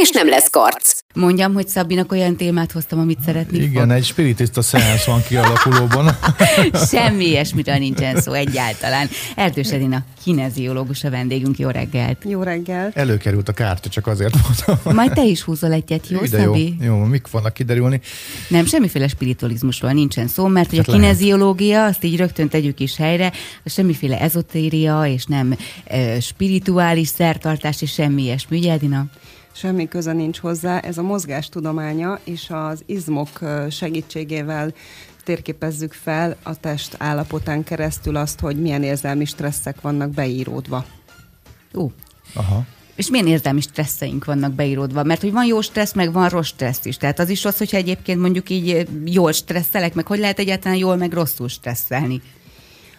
és nem lesz karc. Mondjam, hogy Szabinak olyan témát hoztam, amit szeretnék. Igen, fog. egy spiritista szeánsz van kialakulóban. Semmi ilyesmiről nincsen szó egyáltalán. Erdős Edina, kineziológus a vendégünk. Jó reggelt! Jó reggelt! Előkerült a kártya, csak azért mondtam. Majd te is húzol egyet, jó, Ide Szabi? Jó, jó, mik vannak kiderülni? Nem, semmiféle spiritualizmusról nincsen szó, mert hogy hát a kineziológia, azt így rögtön tegyük is helyre, semmiféle ezotéria, és nem e, spirituális szertartás, és semmi ilyesmi, ugye, Edina? Semmi köze nincs hozzá. Ez a mozgás tudománya, és az izmok segítségével térképezzük fel a test állapotán keresztül azt, hogy milyen érzelmi stresszek vannak beíródva. Ó. Aha. És milyen érzelmi stresszeink vannak beíródva? Mert hogy van jó stressz, meg van rossz stressz is. Tehát az is rossz, hogyha egyébként mondjuk így jól stresszelek, meg hogy lehet egyáltalán jól, meg rosszul stresszelni.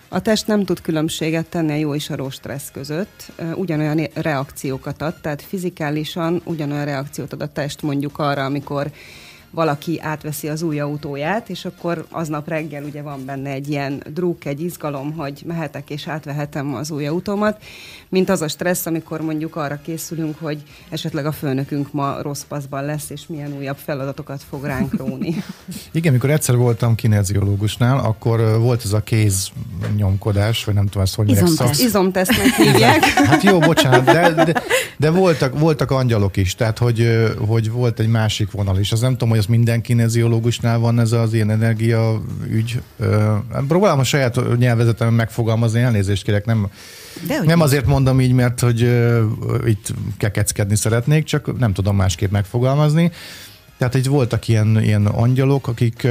A test nem tud különbséget tenni a jó és a rossz stressz között, ugyanolyan reakciókat ad, tehát fizikálisan ugyanolyan reakciót ad a test mondjuk arra, amikor valaki átveszi az új autóját, és akkor aznap reggel ugye van benne egy ilyen druk, egy izgalom, hogy mehetek és átvehetem az új autómat, mint az a stressz, amikor mondjuk arra készülünk, hogy esetleg a főnökünk ma rossz paszban lesz, és milyen újabb feladatokat fog ránk róni. Igen, mikor egyszer voltam kineziológusnál, akkor volt ez a kéz nyomkodás, vagy nem tudom ezt, hogy Izomteszt. Izomtesztnek hívják. Hát jó, bocsánat, de, de, de voltak, voltak angyalok is, tehát hogy, hogy volt egy másik vonal is. Az nem tudom, hogy az minden kineziológusnál van ez az ilyen energia ügy. Próbálom a saját nyelvezetemben megfogalmazni, elnézést kérek, nem, De nem azért mondom így, mert hogy uh, itt kekeckedni szeretnék, csak nem tudom másképp megfogalmazni. Tehát itt voltak ilyen, ilyen angyalok, akik,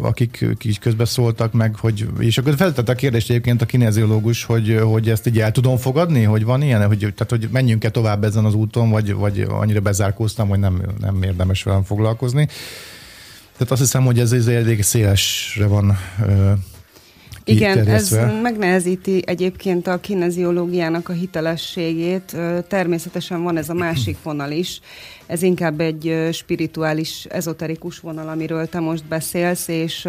akik így közbeszóltak meg, hogy, és akkor feltette a kérdést egyébként a kineziológus, hogy, hogy ezt így el tudom fogadni, hogy van ilyen, hogy, tehát, hogy menjünk-e tovább ezen az úton, vagy, vagy annyira bezárkóztam, hogy nem, nem érdemes velem foglalkozni. Tehát azt hiszem, hogy ez, ez elég szélesre van igen, ez megnehezíti egyébként a kineziológiának a hitelességét. Természetesen van ez a másik vonal is. Ez inkább egy spirituális, ezoterikus vonal, amiről te most beszélsz, és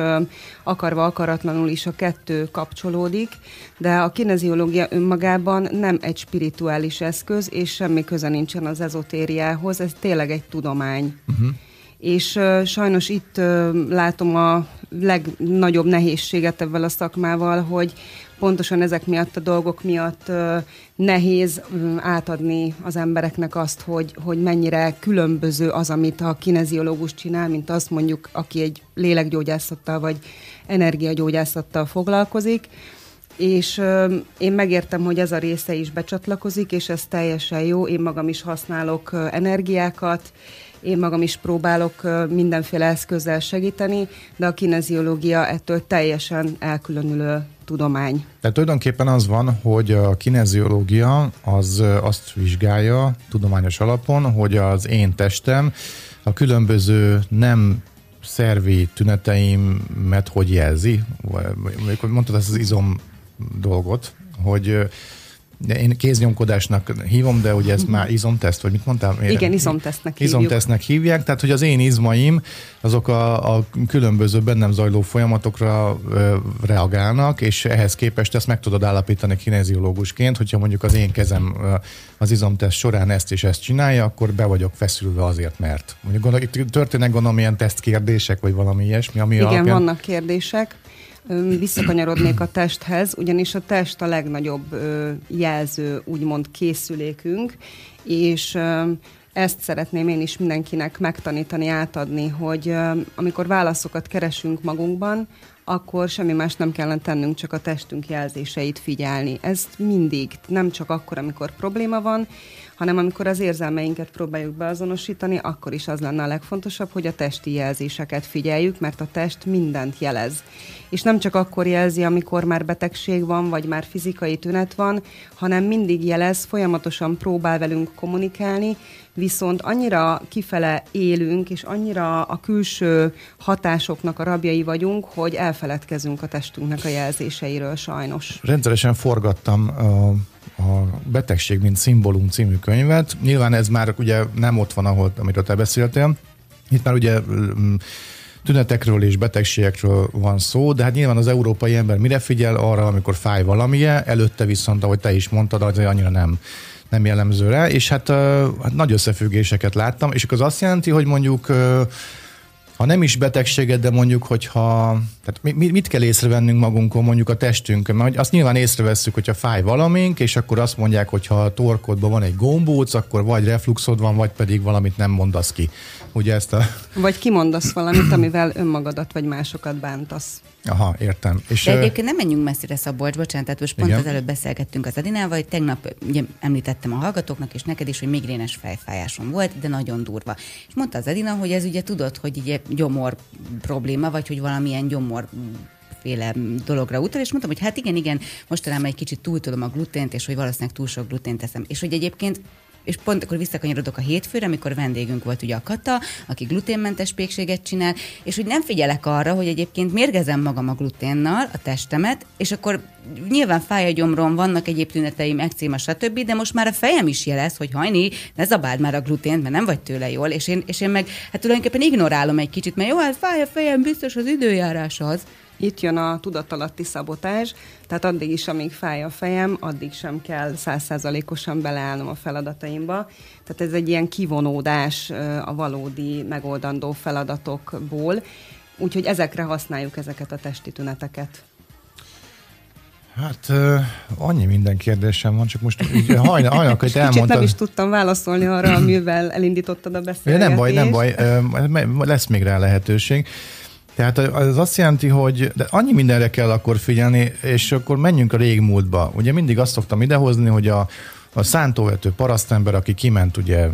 akarva akaratlanul is a kettő kapcsolódik, de a kineziológia önmagában nem egy spirituális eszköz, és semmi köze nincsen az ezotériához, ez tényleg egy tudomány. Uh-huh és sajnos itt látom a legnagyobb nehézséget ebben a szakmával, hogy pontosan ezek miatt a dolgok miatt nehéz átadni az embereknek azt, hogy, hogy mennyire különböző az, amit a kineziológus csinál, mint azt mondjuk, aki egy lélekgyógyászattal vagy energiagyógyászattal foglalkozik és én megértem, hogy ez a része is becsatlakozik, és ez teljesen jó. Én magam is használok energiákat, én magam is próbálok mindenféle eszközzel segíteni, de a kineziológia ettől teljesen elkülönülő tudomány. Tehát tulajdonképpen az van, hogy a kineziológia az azt vizsgálja tudományos alapon, hogy az én testem a különböző nem szervi tüneteimet hogy jelzi. Mondtad ezt az izom dolgot, hogy de én kéznyomkodásnak hívom, de ugye ez már izomteszt, vagy mit mondtál? Én, Igen, izomtesztnek hívjuk. Izomtesztnek hívják, tehát hogy az én izmaim azok a, a különböző bennem zajló folyamatokra ö, reagálnak, és ehhez képest ezt meg tudod állapítani kineziológusként, hogyha mondjuk az én kezem ö, az izomteszt során ezt és ezt csinálja, akkor be vagyok feszülve azért, mert mondjuk gondol, itt történnek gondolom ilyen tesztkérdések, vagy valami ilyesmi, ami Igen, alapján... vannak kérdések visszakanyarodnék a testhez, ugyanis a test a legnagyobb jelző, úgymond készülékünk, és ezt szeretném én is mindenkinek megtanítani, átadni, hogy amikor válaszokat keresünk magunkban, akkor semmi más nem kellene tennünk, csak a testünk jelzéseit figyelni. Ez mindig, nem csak akkor, amikor probléma van, hanem amikor az érzelmeinket próbáljuk beazonosítani, akkor is az lenne a legfontosabb, hogy a testi jelzéseket figyeljük, mert a test mindent jelez. És nem csak akkor jelzi, amikor már betegség van, vagy már fizikai tünet van, hanem mindig jelez, folyamatosan próbál velünk kommunikálni, viszont annyira kifele élünk, és annyira a külső hatásoknak a rabjai vagyunk, hogy elfeledkezünk a testünknek a jelzéseiről sajnos. Rendszeresen forgattam a a Betegség, mint szimbólum című könyvet. Nyilván ez már ugye nem ott van, ahol, amiről te beszéltél. Itt már ugye mm, tünetekről és betegségekről van szó, de hát nyilván az európai ember mire figyel arra, amikor fáj valamilyen, előtte viszont, ahogy te is mondtad, az annyira nem nem jellemző rá, és hát, hát nagy összefüggéseket láttam, és az azt jelenti, hogy mondjuk ha nem is betegséget, de mondjuk, hogyha, tehát mit kell észrevennünk magunkon, mondjuk a testünkön, mert azt nyilván észrevesszük, hogyha fáj valamink, és akkor azt mondják, hogy ha a torkodban van egy gombóc, akkor vagy refluxod van, vagy pedig valamit nem mondasz ki. Ugye ezt a... Vagy kimondasz valamit, amivel önmagadat vagy másokat bántasz. Aha, értem. És De egyébként nem menjünk messzire, Szabolcs, bocsánat, tehát most pont igen. az előbb beszélgettünk az Adinával, hogy tegnap ugye, említettem a hallgatóknak és neked is, hogy migrénes fejfájásom volt, de nagyon durva. És mondta az Adina, hogy ez ugye tudod, hogy ugye gyomor probléma, vagy hogy valamilyen gyomor féle dologra utal, és mondtam, hogy hát igen, igen, mostanában egy kicsit túltolom a glutént, és hogy valószínűleg túl sok glutént teszem. És hogy egyébként és pont akkor visszakanyarodok a hétfőre, amikor vendégünk volt ugye a Kata, aki gluténmentes pékséget csinál, és hogy nem figyelek arra, hogy egyébként mérgezem magam a gluténnal, a testemet, és akkor nyilván fáj a gyomrom, vannak egyéb tüneteim, ekcéma, stb., de most már a fejem is jelez, hogy hajni, ne zabáld már a glutént, mert nem vagy tőle jól, és én, és én meg hát tulajdonképpen ignorálom egy kicsit, mert jó, hát fáj a fejem, biztos az időjárás az. Itt jön a tudatalatti szabotás, tehát addig is, amíg fáj a fejem, addig sem kell százszázalékosan beleállnom a feladataimba. Tehát ez egy ilyen kivonódás a valódi megoldandó feladatokból, úgyhogy ezekre használjuk ezeket a testi tüneteket. Hát uh, annyi minden kérdésem van, csak most hajnal, hajnal hogy elmondtad. nem is tudtam válaszolni arra, amivel elindítottad a beszélgetést. Nem baj, nem baj, lesz még rá lehetőség. Tehát az azt jelenti, hogy de annyi mindenre kell akkor figyelni, és akkor menjünk a régmúltba. Ugye mindig azt szoktam idehozni, hogy a, a szántóvető parasztember, aki kiment ugye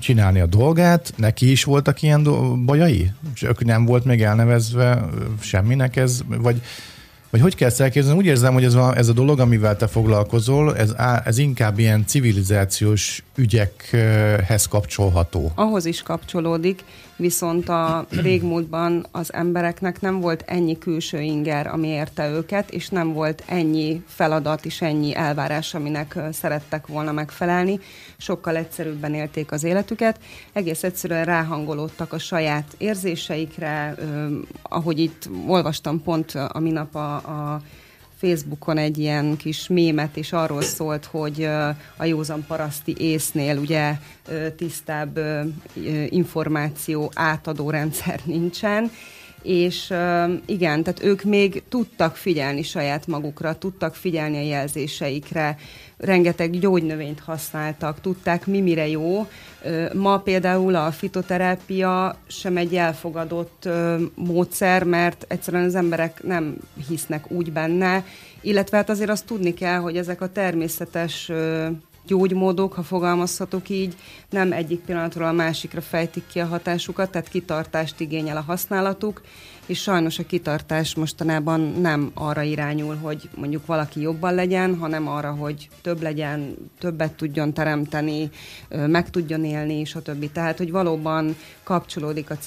csinálni a dolgát, neki is voltak ilyen bajai? Csak nem volt még elnevezve semminek ez, vagy vagy hogy kell ezt elképzelni? Úgy érzem, hogy ez a, ez a dolog, amivel te foglalkozol, ez, ez inkább ilyen civilizációs ügyekhez kapcsolható. Ahhoz is kapcsolódik, viszont a régmúltban az embereknek nem volt ennyi külső inger, ami érte őket, és nem volt ennyi feladat és ennyi elvárás, aminek szerettek volna megfelelni. Sokkal egyszerűbben élték az életüket, egész egyszerűen ráhangolódtak a saját érzéseikre, ahogy itt olvastam pont a minap a, a Facebookon egy ilyen kis mémet, és arról szólt, hogy a józan paraszti észnél ugye tisztább információ átadó rendszer nincsen, és igen, tehát ők még tudtak figyelni saját magukra, tudtak figyelni a jelzéseikre, rengeteg gyógynövényt használtak, tudták mi mire jó. Ma például a fitoterápia sem egy elfogadott módszer, mert egyszerűen az emberek nem hisznek úgy benne, illetve hát azért azt tudni kell, hogy ezek a természetes gyógymódok, ha fogalmazhatok így, nem egyik pillanatról a másikra fejtik ki a hatásukat, tehát kitartást igényel a használatuk, és sajnos a kitartás mostanában nem arra irányul, hogy mondjuk valaki jobban legyen, hanem arra, hogy több legyen, többet tudjon teremteni, meg tudjon élni, stb. Tehát, hogy valóban kapcsolódik a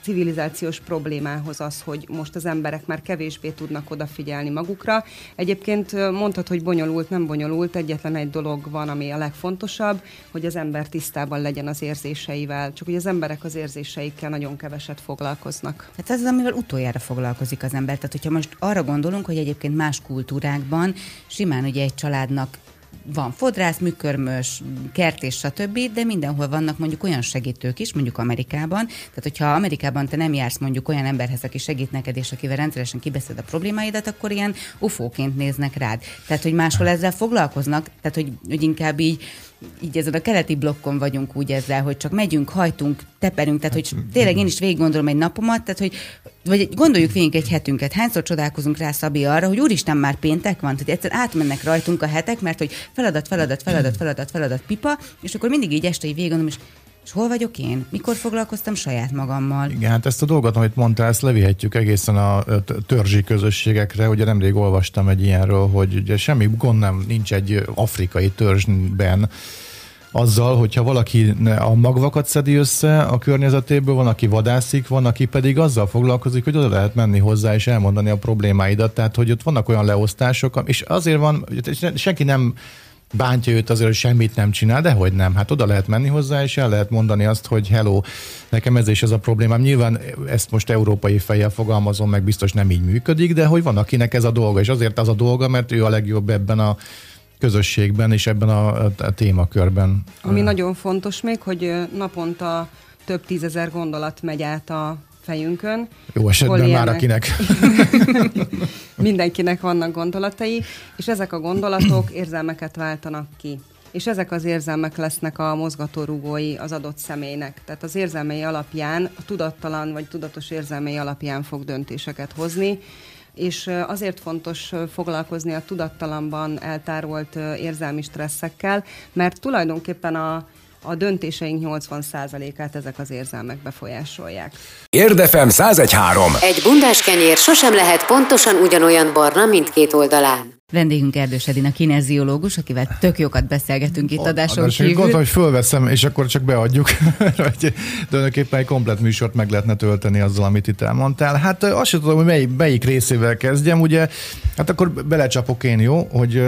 civilizációs problémához az, hogy most az emberek már kevésbé tudnak odafigyelni magukra. Egyébként mondhat, hogy bonyolult, nem bonyolult, egyetlen egy dolog van, ami a legfontosabb, hogy az ember tisztában legyen az érzéseivel. Csak hogy az emberek az érzéseikkel nagyon keveset foglalkoznak. Hát ez az, amivel utoljára foglalkozik az ember. Tehát, hogyha most arra gondolunk, hogy egyébként más kultúrákban simán ugye egy családnak van fodrász, műkörmös, kert és stb., de mindenhol vannak mondjuk olyan segítők is, mondjuk Amerikában. Tehát, hogyha Amerikában te nem jársz mondjuk olyan emberhez, aki segít neked, és akivel rendszeresen kibeszéd a problémáidat, akkor ilyen ufóként néznek rád. Tehát, hogy máshol ezzel foglalkoznak, tehát, hogy, hogy inkább így így ezen a keleti blokkon vagyunk úgy ezzel, hogy csak megyünk, hajtunk, teperünk, tehát hogy tényleg én is végig gondolom egy napomat, tehát hogy vagy gondoljuk végig egy hetünket, hányszor csodálkozunk rá Szabi arra, hogy úristen már péntek van, tehát egyszer átmennek rajtunk a hetek, mert hogy feladat, feladat, feladat, feladat, feladat, pipa, és akkor mindig így este így végig gondolom, és és hol vagyok én? Mikor foglalkoztam saját magammal? Igen, hát ezt a dolgot, amit mondtál, ezt levihetjük egészen a törzsi közösségekre. Ugye nemrég olvastam egy ilyenről, hogy ugye semmi gond nem nincs egy afrikai törzsben, azzal, hogyha valaki a magvakat szedi össze a környezetéből, van, aki vadászik, van, aki pedig azzal foglalkozik, hogy oda lehet menni hozzá és elmondani a problémáidat. Tehát, hogy ott vannak olyan leosztások, és azért van, senki nem bántja őt azért, hogy semmit nem csinál, de hogy nem. Hát oda lehet menni hozzá, és el lehet mondani azt, hogy hello, nekem ez is ez a problémám. Nyilván ezt most európai fejjel fogalmazom, meg biztos nem így működik, de hogy van, akinek ez a dolga, és azért az a dolga, mert ő a legjobb ebben a közösségben és ebben a, a témakörben. Ami nagyon fontos még, hogy naponta több tízezer gondolat megy át a fejünkön. Jó esetben már akinek. Mindenkinek vannak gondolatai, és ezek a gondolatok érzelmeket váltanak ki. És ezek az érzelmek lesznek a mozgatórugói az adott személynek. Tehát az érzelmei alapján, a tudattalan vagy tudatos érzelmei alapján fog döntéseket hozni, és azért fontos foglalkozni a tudattalamban eltárolt érzelmi stresszekkel, mert tulajdonképpen a, a döntéseink 80%-át ezek az érzelmek befolyásolják. Érdefem 1013. Egy bundás kenyér sosem lehet pontosan ugyanolyan barna mindkét oldalán. Vendégünk Erdős Edina, kineziológus, akivel tök jókat beszélgetünk itt adáson kívül. Gondolom, hogy fölveszem, és akkor csak beadjuk. Tulajdonképpen egy komplet műsort meg lehetne tölteni azzal, amit itt elmondtál. Hát azt sem tudom, hogy melyik, melyik részével kezdjem. Ugye, hát akkor belecsapok én, jó, hogy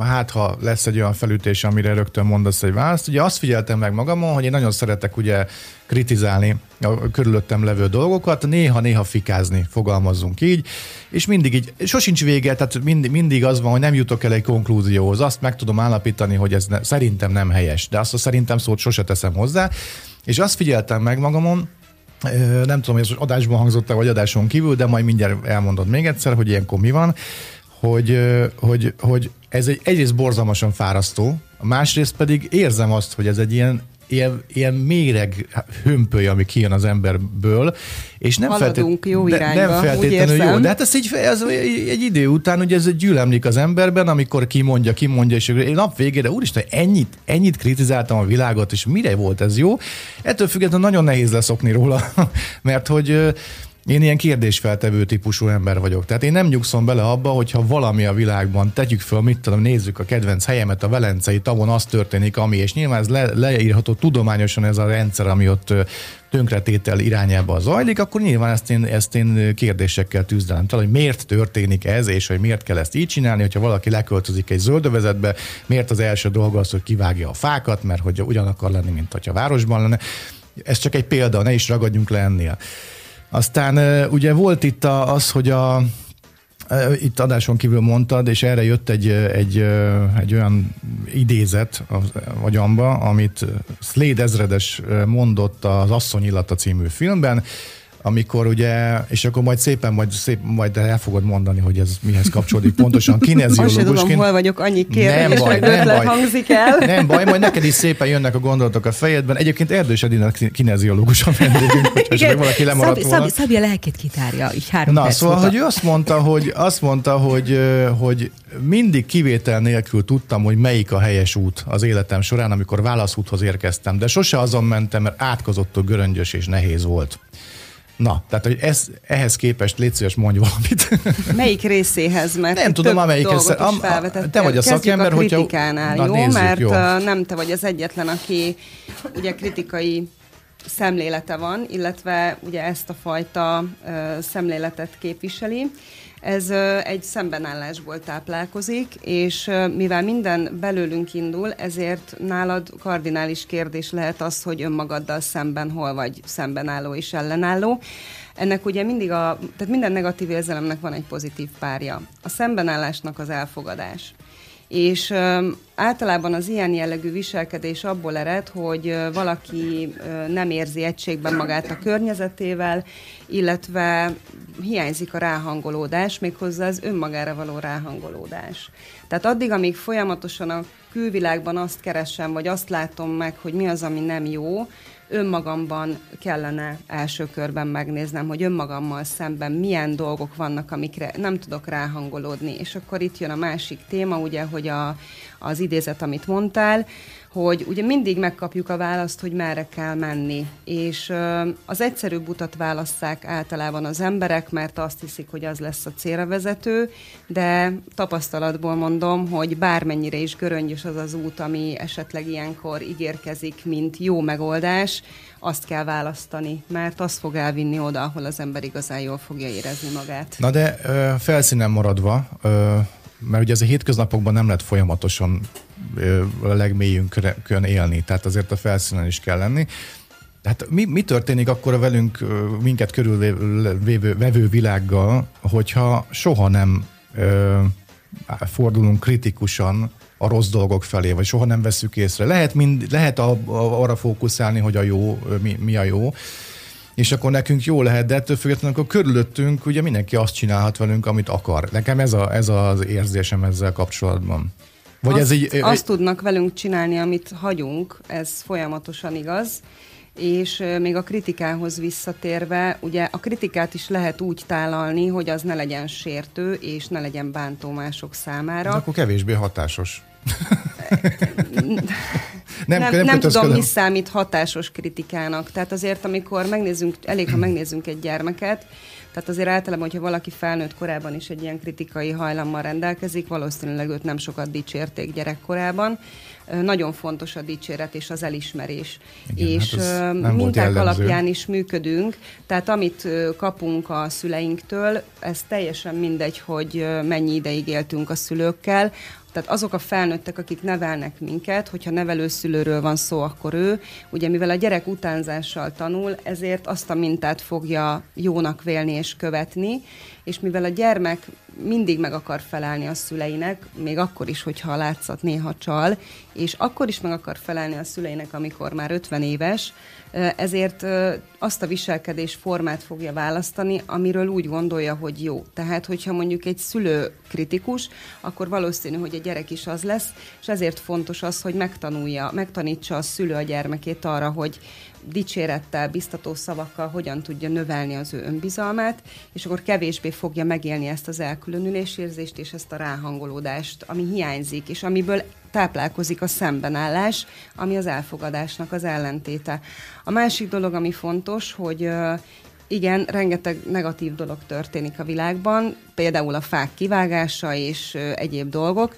hát ha lesz egy olyan felütés, amire rögtön mondasz egy választ. Ugye azt figyeltem meg magamon, hogy én nagyon szeretek ugye kritizálni a körülöttem levő dolgokat, néha-néha fikázni, fogalmazzunk így, és mindig így, sosincs vége, tehát mindig, mindig az van, hogy nem jutok el egy konklúzióhoz, azt meg tudom állapítani, hogy ez ne, szerintem nem helyes, de azt a szerintem szót sose teszem hozzá, és azt figyeltem meg magamon, nem tudom, hogy ez adásban hangzott vagy adáson kívül, de majd mindjárt elmondod még egyszer, hogy ilyenkor mi van, hogy, hogy, hogy ez egy egyrészt borzalmasan fárasztó, másrészt pedig érzem azt, hogy ez egy ilyen ilyen, ilyen méreg hömpöly, ami kijön az emberből, és nem feltétlenül jó irányba, nem feltétlenül jó. De hát ez egy, ez egy idő után, ugye ez gyűlemlik az emberben, amikor kimondja, kimondja, és én nap végére, úristen, ennyit, ennyit kritizáltam a világot, és mire volt ez jó? Ettől függetlenül nagyon nehéz leszokni róla, mert hogy én ilyen kérdésfeltevő típusú ember vagyok. Tehát én nem nyugszom bele abba, hogyha valami a világban, tegyük föl, mit tudom, nézzük a kedvenc helyemet, a Velencei tavon, az történik, ami, és nyilván ez le, leírható tudományosan ez a rendszer, ami ott tönkretétel irányába zajlik, akkor nyilván ezt én, ezt én kérdésekkel tűzdelem tal, hogy miért történik ez, és hogy miért kell ezt így csinálni, hogyha valaki leköltözik egy zöldövezetbe, miért az első dolga az, hogy kivágja a fákat, mert hogy ugyan lenni, mint hogyha városban lenne. Ez csak egy példa, ne is ragadjunk le ennél. Aztán ugye volt itt az, hogy a, itt adáson kívül mondtad, és erre jött egy, egy, egy olyan idézet a agyamba, amit Slade ezredes mondott az Asszony illata című filmben, amikor ugye, és akkor majd szépen, majd, szép, majd el fogod mondani, hogy ez mihez kapcsolódik pontosan. Kineziológusként. Azt tudom, hol vagyok, annyi kérdés, nem baj, nem baj. hangzik el. Nem baj, majd neked is szépen jönnek a gondolatok a fejedben. Egyébként Erdős Edina kineziológus a vendégünk, hogyha valaki lemaradt Szabi, volna. Szabi, Szabi a lelkét kitárja, így három Na, szóval, hogy ő azt mondta, hogy, azt mondta, hogy, hogy mindig kivétel nélkül tudtam, hogy melyik a helyes út az életem során, amikor válaszúthoz érkeztem, de sose azon mentem, mert átkozottól göröngyös és nehéz volt. Na, tehát hogy ez, ehhez képest légy szíves, mondj valamit. Melyik részéhez? Mert nem tudom, amelyikhez. Am, te vagy a szakember, a kritikánál, hogyha... jó? Nézzük, mert jó. nem te vagy az egyetlen, aki ugye kritikai szemlélete van, illetve ugye ezt a fajta uh, szemléletet képviseli. Ez egy szembenállásból táplálkozik, és mivel minden belőlünk indul, ezért nálad kardinális kérdés lehet az, hogy önmagaddal szemben hol vagy szembenálló és ellenálló. Ennek ugye mindig a, tehát minden negatív érzelemnek van egy pozitív párja. A szembenállásnak az elfogadás. És általában az ilyen jellegű viselkedés abból ered, hogy valaki nem érzi egységben magát a környezetével, illetve hiányzik a ráhangolódás, méghozzá az önmagára való ráhangolódás. Tehát addig, amíg folyamatosan a külvilágban azt keresem, vagy azt látom meg, hogy mi az, ami nem jó, önmagamban kellene első körben megnéznem, hogy önmagammal szemben milyen dolgok vannak, amikre nem tudok ráhangolódni. És akkor itt jön a másik téma, ugye, hogy a, az idézet, amit mondtál, hogy ugye mindig megkapjuk a választ, hogy merre kell menni, és az egyszerűbb utat válasszák általában az emberek, mert azt hiszik, hogy az lesz a célra vezető, de tapasztalatból mondom, hogy bármennyire is göröngyös az az út, ami esetleg ilyenkor ígérkezik, mint jó megoldás, azt kell választani, mert az fog elvinni oda, ahol az ember igazán jól fogja érezni magát. Na de felszínen maradva, mert ugye ez a hétköznapokban nem lehet folyamatosan a legmélyünkön élni, tehát azért a felszínen is kell lenni. Hát mi, mi történik akkor a velünk minket körülvevő vevő világgal, hogyha soha nem ö, fordulunk kritikusan a rossz dolgok felé, vagy soha nem veszük észre. Lehet, mind, lehet a, a, arra fókuszálni, hogy a jó, mi, mi a jó, és akkor nekünk jó lehet, de ettől függetlenül akkor körülöttünk ugye mindenki azt csinálhat velünk, amit akar. Nekem ez, a, ez az érzésem ezzel kapcsolatban. Vagy azt, ez így, azt tudnak velünk csinálni, amit hagyunk, ez folyamatosan igaz, és még a kritikához visszatérve, ugye a kritikát is lehet úgy tálalni, hogy az ne legyen sértő, és ne legyen bántó mások számára. De akkor kevésbé hatásos. nem, nem, nem, nem tudom, mi számít hatásos kritikának. Tehát azért, amikor megnézzünk, elég, ha megnézzünk egy gyermeket, tehát azért általában, hogyha valaki felnőtt korában is egy ilyen kritikai hajlammal rendelkezik, valószínűleg őt nem sokat dicsérték gyerekkorában. Nagyon fontos a dicséret és az elismerés. Igen, és hát minták alapján is működünk, tehát amit kapunk a szüleinktől, ez teljesen mindegy, hogy mennyi ideig éltünk a szülőkkel, tehát azok a felnőttek, akik nevelnek minket, hogyha nevelőszülőről van szó, akkor ő, ugye mivel a gyerek utánzással tanul, ezért azt a mintát fogja jónak vélni és követni, és mivel a gyermek mindig meg akar felelni a szüleinek, még akkor is, hogyha a látszat néha csal, és akkor is meg akar felelni a szüleinek, amikor már 50 éves, ezért azt a viselkedés formát fogja választani, amiről úgy gondolja, hogy jó. Tehát, hogyha mondjuk egy szülő kritikus, akkor valószínű, hogy a gyerek is az lesz, és ezért fontos az, hogy megtanulja, megtanítsa a szülő a gyermekét arra, hogy dicsérettel, biztató szavakkal hogyan tudja növelni az ő önbizalmát, és akkor kevésbé fogja megélni ezt az elkülönülésérzést és ezt a ráhangolódást, ami hiányzik, és amiből táplálkozik a szembenállás, ami az elfogadásnak az ellentéte. A másik dolog, ami fontos, hogy igen, rengeteg negatív dolog történik a világban, például a fák kivágása és egyéb dolgok,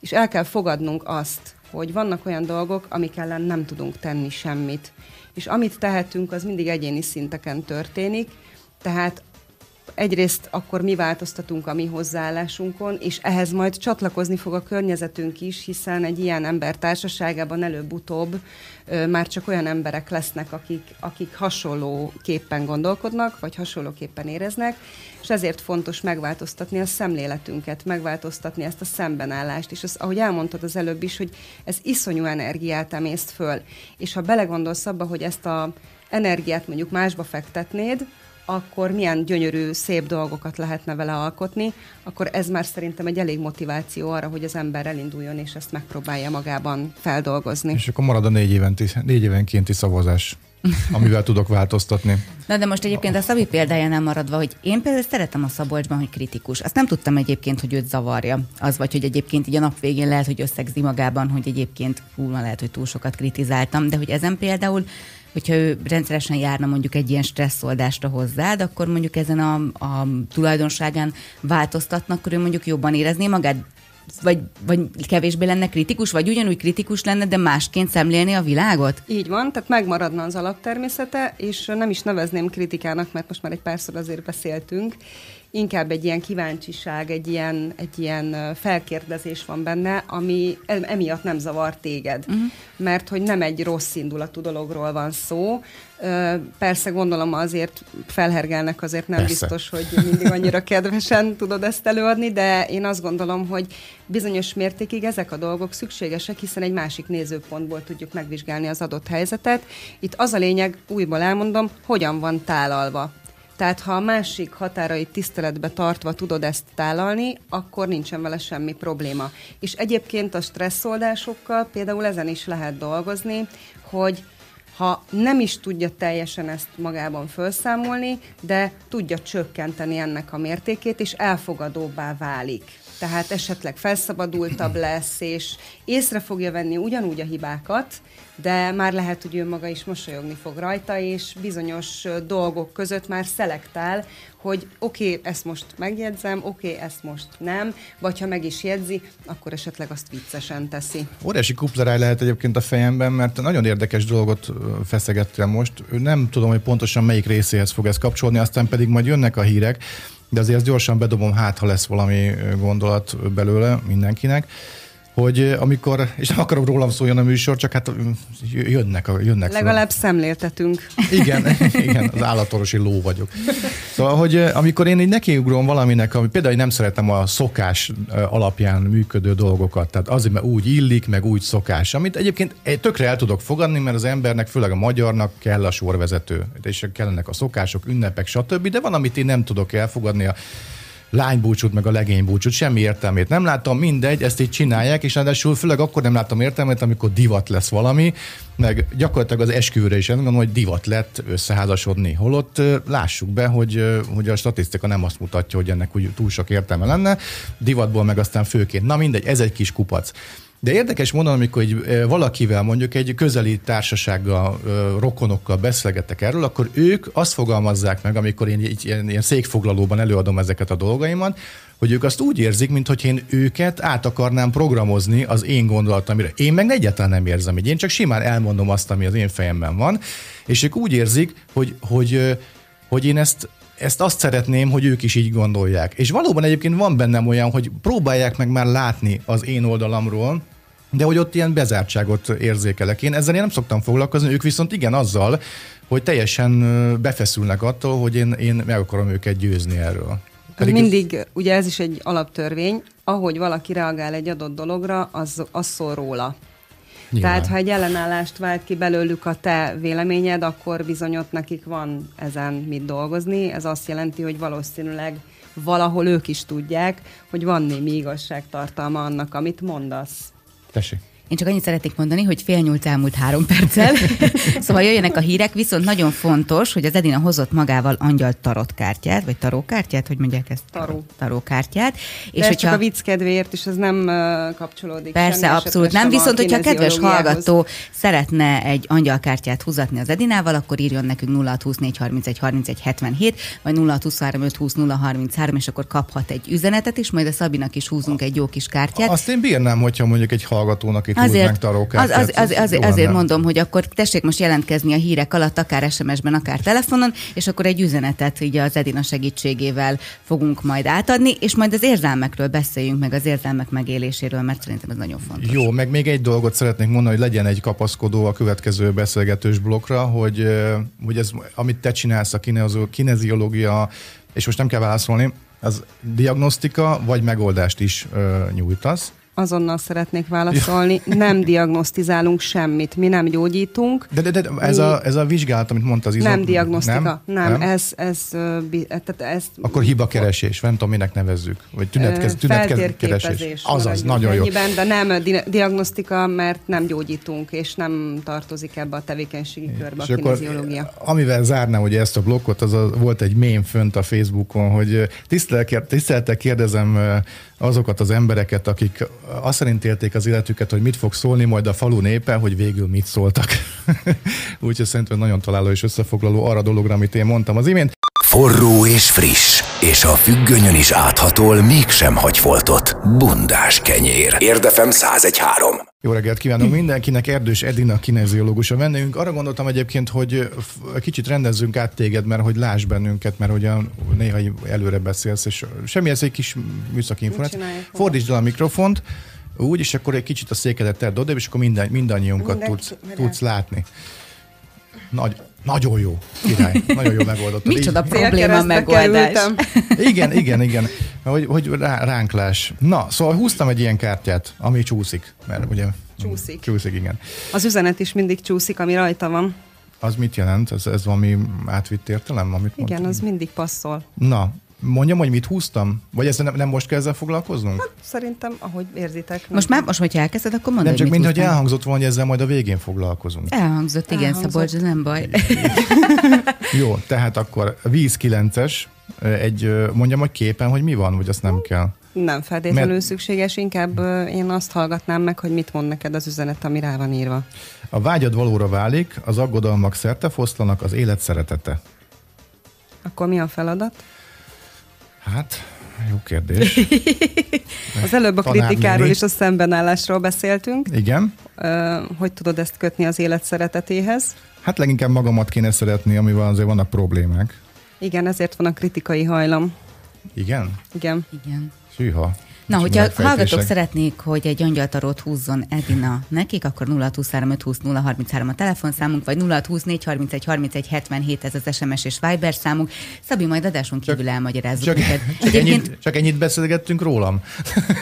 és el kell fogadnunk azt, hogy vannak olyan dolgok, amik ellen nem tudunk tenni semmit. És amit tehetünk, az mindig egyéni szinteken történik, tehát egyrészt akkor mi változtatunk a mi hozzáállásunkon, és ehhez majd csatlakozni fog a környezetünk is, hiszen egy ilyen ember társaságában előbb-utóbb ö, már csak olyan emberek lesznek, akik, akik hasonlóképpen gondolkodnak, vagy hasonlóképpen éreznek, és ezért fontos megváltoztatni a szemléletünket, megváltoztatni ezt a szembenállást, és az, ahogy elmondtad az előbb is, hogy ez iszonyú energiát emészt föl, és ha belegondolsz abba, hogy ezt a energiát mondjuk másba fektetnéd, akkor milyen gyönyörű, szép dolgokat lehetne vele alkotni, akkor ez már szerintem egy elég motiváció arra, hogy az ember elinduljon és ezt megpróbálja magában feldolgozni. És akkor marad a négy, éventi, négy évenkénti szavazás amivel tudok változtatni. Na de most egyébként a Szabi példája nem maradva, hogy én például szeretem a Szabolcsban, hogy kritikus. Azt nem tudtam egyébként, hogy őt zavarja. Az vagy, hogy egyébként így a nap végén lehet, hogy összegzi magában, hogy egyébként fú, lehet, hogy túl sokat kritizáltam, de hogy ezen például hogyha ő rendszeresen járna mondjuk egy ilyen stresszoldást hozzád, akkor mondjuk ezen a, a tulajdonságán változtatnak, akkor ő mondjuk jobban érezné magát, vagy, vagy kevésbé lenne kritikus, vagy ugyanúgy kritikus lenne, de másként szemlélni a világot? Így van, tehát megmaradna az alaptermészete, és nem is nevezném kritikának, mert most már egy párszor azért beszéltünk, inkább egy ilyen kíváncsiság, egy ilyen, egy ilyen felkérdezés van benne, ami emiatt nem zavar téged. Uh-huh. Mert hogy nem egy rossz indulatú dologról van szó, Persze gondolom azért felhergelnek, azért nem Persze. biztos, hogy mindig annyira kedvesen tudod ezt előadni, de én azt gondolom, hogy bizonyos mértékig ezek a dolgok szükségesek, hiszen egy másik nézőpontból tudjuk megvizsgálni az adott helyzetet. Itt az a lényeg, újból elmondom, hogyan van tálalva. Tehát ha a másik határait tiszteletbe tartva tudod ezt tálalni, akkor nincsen vele semmi probléma. És egyébként a stresszoldásokkal például ezen is lehet dolgozni, hogy ha nem is tudja teljesen ezt magában felszámolni, de tudja csökkenteni ennek a mértékét, és elfogadóbbá válik. Tehát esetleg felszabadultabb lesz, és észre fogja venni ugyanúgy a hibákat, de már lehet, hogy ő maga is mosolyogni fog rajta, és bizonyos dolgok között már szelektál, hogy oké, okay, ezt most megjegyzem, oké, okay, ezt most nem, vagy ha meg is jegyzi, akkor esetleg azt viccesen teszi. Óriási kupleráj lehet egyébként a fejemben, mert nagyon érdekes dolgot feszegettem most. Nem tudom, hogy pontosan melyik részéhez fog ez kapcsolni, aztán pedig majd jönnek a hírek, de azért gyorsan bedobom, hát ha lesz valami gondolat belőle mindenkinek hogy amikor, és nem akarom rólam szóljon a műsor, csak hát jönnek. A, jönnek Legalább fel. szemléltetünk. Igen, igen, az állatorosi ló vagyok. Szóval, hogy amikor én így nekiugrom valaminek, ami például nem szeretem a szokás alapján működő dolgokat, tehát azért, mert úgy illik, meg úgy szokás, amit egyébként tökre el tudok fogadni, mert az embernek, főleg a magyarnak kell a sorvezető, és kellenek a szokások, ünnepek, stb., de van, amit én nem tudok elfogadni a lánybúcsút, meg a legénybúcsút, semmi értelmét nem látom, mindegy, ezt így csinálják, és ráadásul főleg akkor nem látom értelmét, amikor divat lesz valami, meg gyakorlatilag az esküvőre is mondom, hogy divat lett összeházasodni. Holott lássuk be, hogy, hogy a statisztika nem azt mutatja, hogy ennek úgy túl sok értelme lenne, divatból meg aztán főként. Na mindegy, ez egy kis kupac. De érdekes módon, amikor egy, valakivel mondjuk egy közeli társasággal, rokonokkal beszélgetek erről, akkor ők azt fogalmazzák meg, amikor én egy ilyen, ilyen székfoglalóban előadom ezeket a dolgaimat, hogy ők azt úgy érzik, mintha én őket át akarnám programozni az én gondolatomra. Én meg egyáltalán nem érzem így. Én csak simán elmondom azt, ami az én fejemben van, és ők úgy érzik, hogy, hogy, hogy én ezt ezt azt szeretném, hogy ők is így gondolják. És valóban egyébként van bennem olyan, hogy próbálják meg már látni az én oldalamról, de hogy ott ilyen bezártságot érzékelek. Én ezzel én nem szoktam foglalkozni, ők viszont igen azzal, hogy teljesen befeszülnek attól, hogy én, én meg akarom őket győzni erről. Pedig Mindig, ez... ugye ez is egy alaptörvény, ahogy valaki reagál egy adott dologra, az, az szól róla. Nyilván. Tehát, ha egy ellenállást vált ki belőlük a te véleményed, akkor bizony ott nekik van ezen mit dolgozni. Ez azt jelenti, hogy valószínűleg valahol ők is tudják, hogy van némi igazságtartalma annak, amit mondasz. Tessék. Én csak annyit szeretnék mondani, hogy fél nyúlt elmúlt három perccel, szóval jöjjenek a hírek, viszont nagyon fontos, hogy az Edina hozott magával angyal tarotkártyát, vagy tarókártyát, hogy mondják ezt? Taró. Tarókártyát. És De hogyha... csak a vicc kedvéért, és ez nem kapcsolódik. Persze, abszolút nem, viszont hogyha a kedves hallgató szeretne egy angyalkártyát húzatni az Edinával, akkor írjon nekünk 0624 31 31 77, vagy 0623 520 033, és akkor kaphat egy üzenetet, és majd a Szabinak is húzunk egy jó kis kártyát. Azt én bírnám, hogyha mondjuk egy hallgatónak itt azért, az, az, az, az, azért mondom, hogy akkor tessék most jelentkezni a hírek alatt, akár SMS-ben, akár telefonon, és akkor egy üzenetet így az Edina segítségével fogunk majd átadni, és majd az érzelmekről beszéljünk, meg az érzelmek megéléséről, mert szerintem ez nagyon fontos. Jó, meg még egy dolgot szeretnék mondani, hogy legyen egy kapaszkodó a következő beszélgetős blokkra, hogy, hogy ez, amit te csinálsz a kineziológia, és most nem kell válaszolni, az diagnosztika vagy megoldást is ö, nyújtasz. Azonnal szeretnék válaszolni. Nem diagnosztizálunk semmit, mi nem gyógyítunk. De, de, de ez, mi... a, ez a vizsgálat, amit mondta az izom... Nem diagnosztika, nem, nem, nem. Ez, ez, tehát ez... Akkor hibakeresés, nem tudom, minek nevezzük. Vagy tünetkez, tünetkeresés. Azaz, nagyon jó. De nem diagnosztika, mert nem gyógyítunk, és nem tartozik ebbe a tevékenységi körbe és a kineziológia. Amivel zárnám ugye ezt a blokkot, az a, volt egy mém fönt a Facebookon, hogy tiszteltel kérdezem azokat az embereket, akik azt szerint élték az életüket, hogy mit fog szólni majd a falu népe, hogy végül mit szóltak. Úgyhogy szerintem nagyon találó és összefoglaló arra dologra, amit én mondtam az imént. Forró és friss, és a függönyön is áthatol, mégsem hagy foltot. Bundás kenyér. Érdefem 1013. Jó reggelt kívánunk mindenkinek, Erdős Edina kineziológus a vendégünk. Arra gondoltam egyébként, hogy kicsit rendezzünk át téged, mert hogy láss bennünket, mert hogy néha előre beszélsz, és semmi, ez egy kis műszaki információ. Fordítsd el a mikrofont, úgy, és akkor egy kicsit a székedet tedd oda, és akkor minden, mindannyiunkat tudsz, tudsz látni. Nagy, nagyon jó, király. Nagyon jó megoldott. Micsoda Így... probléma megoldás. igen, igen, igen. Hogy, hogy rá, ránk. Na, szóval húztam egy ilyen kártyát, ami csúszik. Mert ugye... Csúszik. Csúszik, igen. Az üzenet is mindig csúszik, ami rajta van. Az mit jelent? Ez, ez valami átvitt értelem? Amit igen, mondtam? az mindig passzol. Na, Mondjam, hogy mit húztam? Vagy ezzel nem, nem most kell ezzel foglalkoznunk? Hát, szerintem, ahogy érzitek. Most már, most, hogyha elkezded, akkor mondd, Nem csak mint, hogy elhangzott volna, hogy ezzel majd a végén foglalkozunk. Elhangzott, igen, elhangzott. Szabolcs, ez nem baj. Jó, tehát akkor víz 9-es, egy, mondjam, hogy képen, hogy mi van, vagy azt nem kell? Nem feltétlenül Mert... szükséges, inkább én azt hallgatnám meg, hogy mit mond neked az üzenet, ami rá van írva. A vágyad valóra válik, az aggodalmak szerte foszlanak, az élet szeretete. Akkor mi a feladat? Hát, jó kérdés. Az előbb a kritikáról és a szembenállásról beszéltünk. Igen. Hogy tudod ezt kötni az élet szeretetéhez? Hát leginkább magamat kéne szeretni, amivel azért vannak problémák. Igen, ezért van a kritikai hajlam. Igen? Igen. Igen. Sűha. Na, hogyha hallgatók szeretnék, hogy egy angyaltarót húzzon Edina nekik, akkor 0623 033 a telefonszámunk, vagy 0624 31 31 77 ez az SMS és Viber számunk. Szabi, majd adáson kívül csak, elmagyarázzuk csak, neked. Csak, ennyit, csak ennyit beszélgettünk rólam?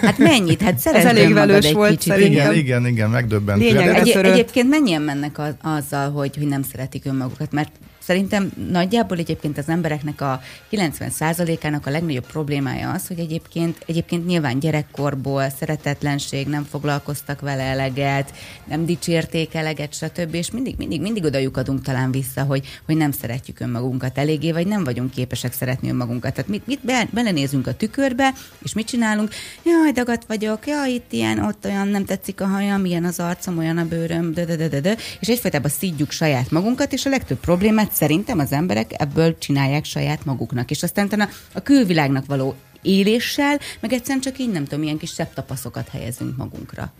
Hát mennyit? Hát Ez elég velős volt kicsit. szerintem. Igen, igen, igen, megdöbbentő. Egy, egyébként mennyien mennek az, azzal, hogy, hogy nem szeretik önmagukat, mert Szerintem nagyjából egyébként az embereknek a 90%-ának a legnagyobb problémája az, hogy egyébként, egyébként nyilván gyerekkorból szeretetlenség, nem foglalkoztak vele eleget, nem dicsérték eleget, stb. És mindig, mindig, mindig oda adunk talán vissza, hogy, hogy nem szeretjük önmagunkat eléggé, vagy nem vagyunk képesek szeretni önmagunkat. Tehát mit, mit be, belenézünk a tükörbe, és mit csinálunk? Jaj, dagat vagyok, jaj, itt ilyen, ott olyan, nem tetszik a hajam, ilyen az arcom, olyan a bőröm, de, de, de, de, de. és egyfajtában szídjuk saját magunkat, és a legtöbb problémát szerintem az emberek ebből csinálják saját maguknak. És aztán a, a külvilágnak való éléssel, meg egyszerűen csak így nem tudom, ilyen kis szebb tapaszokat helyezünk magunkra.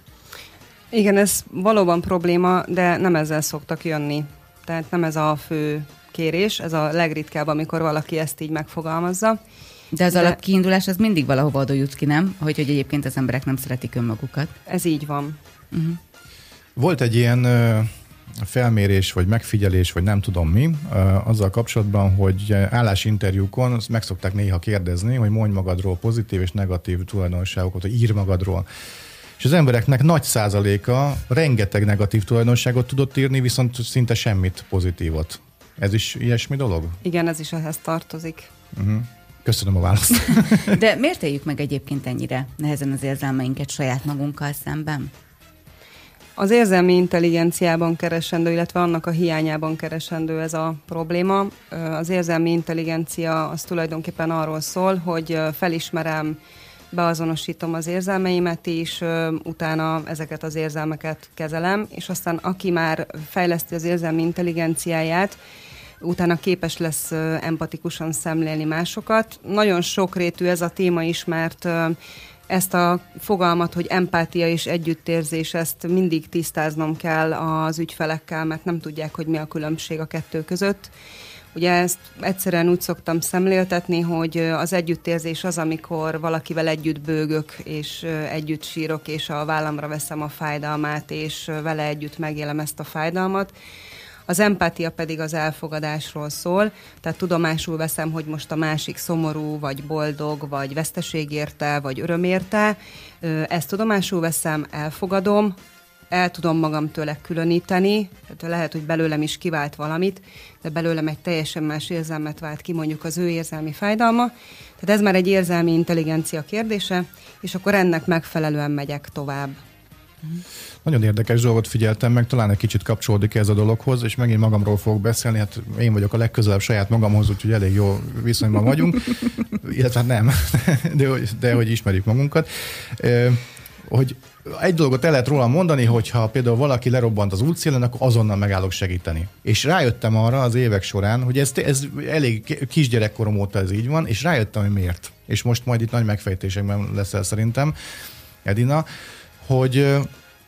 Igen, ez valóban probléma, de nem ezzel szoktak jönni. Tehát nem ez a fő kérés, ez a legritkább, amikor valaki ezt így megfogalmazza. De az de... alapkiindulás az mindig valahova oda jut ki, nem? Hogy, hogy egyébként az emberek nem szeretik önmagukat. Ez így van. Uh-huh. Volt egy ilyen felmérés, vagy megfigyelés, vagy nem tudom mi, azzal kapcsolatban, hogy állásinterjúkon meg szokták néha kérdezni, hogy mondj magadról pozitív és negatív tulajdonságokat, hogy ír magadról. És az embereknek nagy százaléka rengeteg negatív tulajdonságot tudott írni, viszont szinte semmit pozitívot. Ez is ilyesmi dolog? Igen, ez is ehhez tartozik. Uh-huh. Köszönöm a választ. De miért éljük meg egyébként ennyire nehezen az érzelmeinket saját magunkkal szemben? Az érzelmi intelligenciában keresendő, illetve annak a hiányában keresendő ez a probléma. Az érzelmi intelligencia az tulajdonképpen arról szól, hogy felismerem, beazonosítom az érzelmeimet is, utána ezeket az érzelmeket kezelem, és aztán aki már fejleszti az érzelmi intelligenciáját, utána képes lesz empatikusan szemlélni másokat. Nagyon sokrétű ez a téma is, mert ezt a fogalmat, hogy empátia és együttérzés, ezt mindig tisztáznom kell az ügyfelekkel, mert nem tudják, hogy mi a különbség a kettő között. Ugye ezt egyszerűen úgy szoktam szemléltetni, hogy az együttérzés az, amikor valakivel együtt bőgök, és együtt sírok, és a vállamra veszem a fájdalmát, és vele együtt megélem ezt a fájdalmat. Az empátia pedig az elfogadásról szól, tehát tudomásul veszem, hogy most a másik szomorú, vagy boldog, vagy veszteség érte, vagy öröm érte. Ezt tudomásul veszem, elfogadom, el tudom magam tőle különíteni, tehát lehet, hogy belőlem is kivált valamit, de belőlem egy teljesen más érzelmet vált ki, mondjuk az ő érzelmi fájdalma. Tehát ez már egy érzelmi intelligencia kérdése, és akkor ennek megfelelően megyek tovább. Nagyon érdekes dolgot figyeltem meg, talán egy kicsit kapcsolódik ez a dologhoz, és megint magamról fogok beszélni, hát én vagyok a legközelebb saját magamhoz, úgyhogy elég jó viszonyban vagyunk, illetve hát nem, de, de hogy ismerjük magunkat hogy egy dolgot el lehet róla mondani, hogyha például valaki lerobbant az útszélen, akkor azonnal megállok segíteni. És rájöttem arra az évek során, hogy ez, ez elég kisgyerekkorom óta ez így van, és rájöttem, hogy miért. És most majd itt nagy megfejtésekben leszel szerintem, Edina, hogy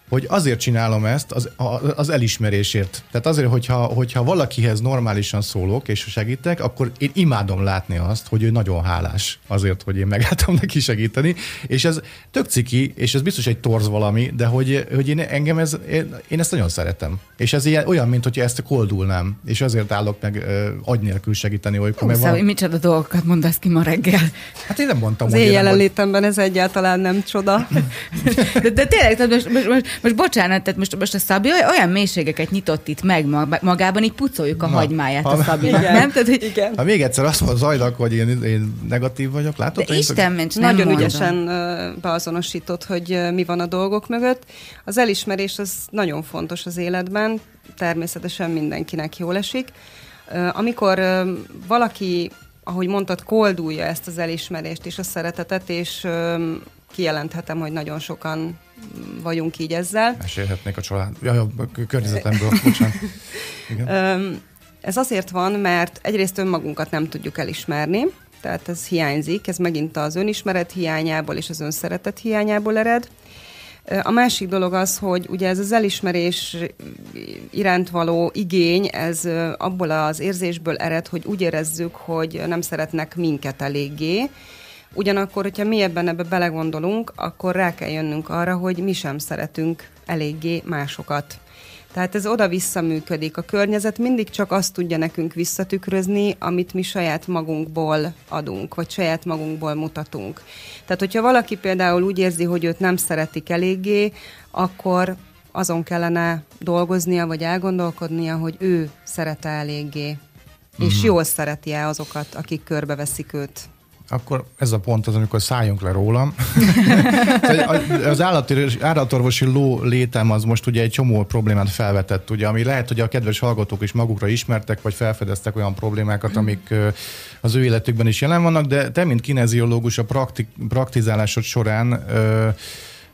hogy azért csinálom ezt az, az elismerésért. Tehát azért, hogyha, hogyha valakihez normálisan szólok és segítek, akkor én imádom látni azt, hogy ő nagyon hálás azért, hogy én megálltam neki segíteni, és ez tök ciki, és ez biztos egy torz valami, de hogy, hogy én, engem ez, én, én ezt nagyon szeretem. És ez ilyen, olyan, mint hogyha ezt koldulnám, és azért állok meg uh, agy nélkül segíteni olykor. Mert van... micsoda dolgokat mondasz ki ma reggel. Hát én nem mondtam, az hogy én jelenlétemben ez egyáltalán nem csoda. de, de tényleg, most, most, most, most bocsánat, tehát most, most a Szabi olyan mélységeket nyitott itt meg magában, így pucoljuk a Na, hagymáját ha, a Szabinak, igen, nem? Tehát, hogy... igen. Ha még egyszer azt mondod Zajnak, hogy én, én negatív vagyok, látod? De Isten ments, nem Nagyon mondom. ügyesen beazonosított, hogy mi van a dolgok mögött. Az elismerés az nagyon fontos az életben, természetesen mindenkinek jól esik. Amikor valaki ahogy mondtad, koldulja ezt az elismerést és a szeretetet, és kijelenthetem, hogy nagyon sokan vagyunk így ezzel. Mesélhetnék a család, ja, a környezetemből, bocsánat. Igen. Ez azért van, mert egyrészt önmagunkat nem tudjuk elismerni, tehát ez hiányzik, ez megint az önismeret hiányából és az önszeretet hiányából ered. A másik dolog az, hogy ugye ez az elismerés iránt való igény, ez abból az érzésből ered, hogy úgy érezzük, hogy nem szeretnek minket eléggé, Ugyanakkor, hogyha mi ebben ebbe belegondolunk, akkor rá kell jönnünk arra, hogy mi sem szeretünk eléggé másokat. Tehát ez oda-vissza működik. A környezet mindig csak azt tudja nekünk visszatükrözni, amit mi saját magunkból adunk, vagy saját magunkból mutatunk. Tehát, hogyha valaki például úgy érzi, hogy őt nem szeretik eléggé, akkor azon kellene dolgoznia, vagy elgondolkodnia, hogy ő szerete eléggé, mm-hmm. és mhm. jól szereti-e azokat, akik körbeveszik őt akkor ez a pont az, amikor szálljunk le rólam. az állatorvosi ló létem az most ugye egy csomó problémát felvetett, ugye, ami lehet, hogy a kedves hallgatók is magukra ismertek, vagy felfedeztek olyan problémákat, amik az ő életükben is jelen vannak, de te, mint kineziológus a praktik, praktizálásod során